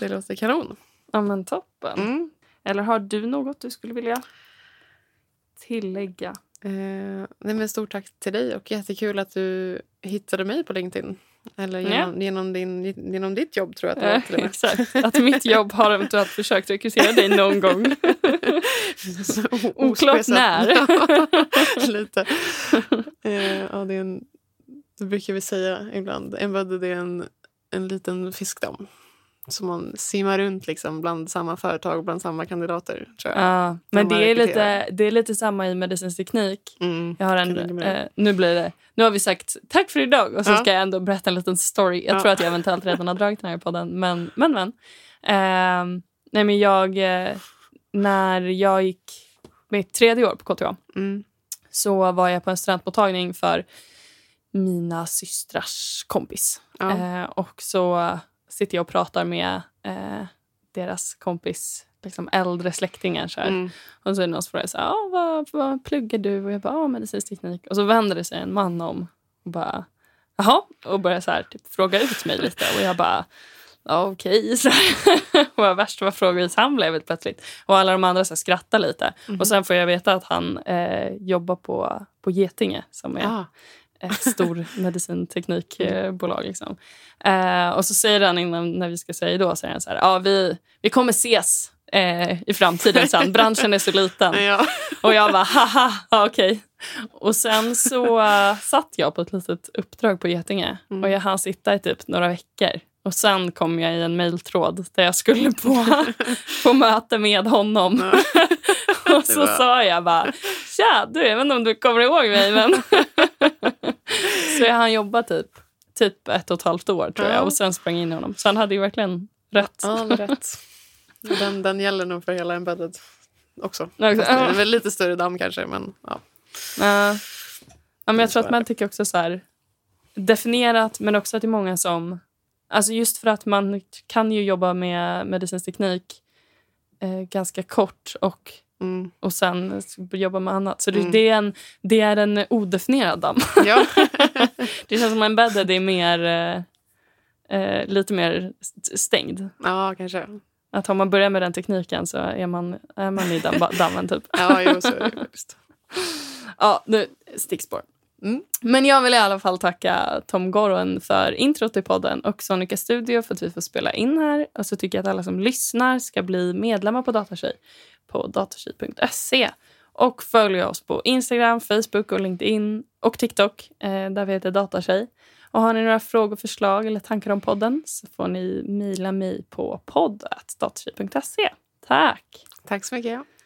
Det låter kanon. ja, men toppen. Mm. Eller har du något du skulle vilja tillägga? Eh, nej, men stort tack till dig och jättekul att du hittade mig på LinkedIn. Eller genom, genom, din, genom ditt jobb tror jag att det var. Till och med. exakt. Att mitt jobb har eventuellt försökt rekrytera dig någon gång. Oklart när. Lite. Eh, ja, det, är en, det brukar vi säga ibland. Embedded är en, en liten fiskdamm. Som man simmar runt liksom bland samma företag, bland samma kandidater. Tror jag. Ja, men det är, rekryterar. lite, det är lite samma i medicinsk teknik. Mm. Jag har en, eh, nu blir det, nu har vi sagt tack för idag och så Ja. ska jag ändå berätta en liten story. Jag Ja. tror att jag eventuellt redan har dragit den här i podden. Men, men, men. Ehm, nej, men jag, eh, när jag gick mitt tredje år på KTH Mm. så var jag på en studentmottagning för mina systrars kompis. Ja. Eh, och så sitter jag och pratar med eh, deras kompis liksom äldre släktingar. Så. Mm. Och så är det någon som frågar så här, ah, vad, vad pluggar du? Och jag bara, ah, medicinsk teknik. Och så vänder det sig en man om och bara, jaha? Och börjar så här, typ, fråga ut mig lite. Och jag bara, ja, okej. Och vad värst vad frågvis han blev helt plötsligt. Och alla de andra så här, skrattar lite. Mhm. Och sen får jag veta att han eh, jobbar på, på Getinge som är Ah. Ett stor medicinteknikbolag. Liksom. Eh, och så säger han innan när vi ska säga då, säger han så här, ja, vi, vi kommer ses eh, i framtiden sen. Branschen är så liten. Ja. Och jag bara, haha, ja, okej. Och sen så uh, satt jag på ett litet uppdrag på Getinge Mm. och jag hann sitta i typ några veckor. Och sen kom jag i en mejltråd där jag skulle på, på möte med honom. och så sa jag bara, tja, du, jag vet inte om du kommer ihåg mig, men... så jag hann jobba typ, typ ett och ett halvt år tror jag Ja. och sen sprang in i honom. Så han hade ju verkligen rätt. Ja, rätt. Den, den gäller nog för hela embedded också. Väl lite större damm kanske, men ja. Ja. ja, men jag tror att man tycker också så här definierat, men också att det är många som... Alltså just för att man kan ju jobba med medicinsk teknik eh, ganska kort och, Mm. och sen jobba med annat. Så det, Mm. det, är en, det är en odefinierad damm. Ja. Det känns som en embedded är mer, eh, eh, lite mer st- stängd. ja, kanske. Att om man börjar med den tekniken så är man, är man i den dammen. Typ. Ja, jo, så är det faktiskt. Ja, nu, stickspår. Mm. Men jag vill i alla fall tacka Tom Gorron för introt i podden och Sonica Studio för att vi får spela in här. Och så tycker jag att alla som lyssnar ska bli medlemmar på Datatjej på datatjej.se. Och följ oss på Instagram, Facebook och LinkedIn och TikTok eh, där vi heter Datatjej. Och har ni några frågor, förslag eller tankar om podden så får ni mejla mig på podd.datatjej.se. Tack! Tack så mycket.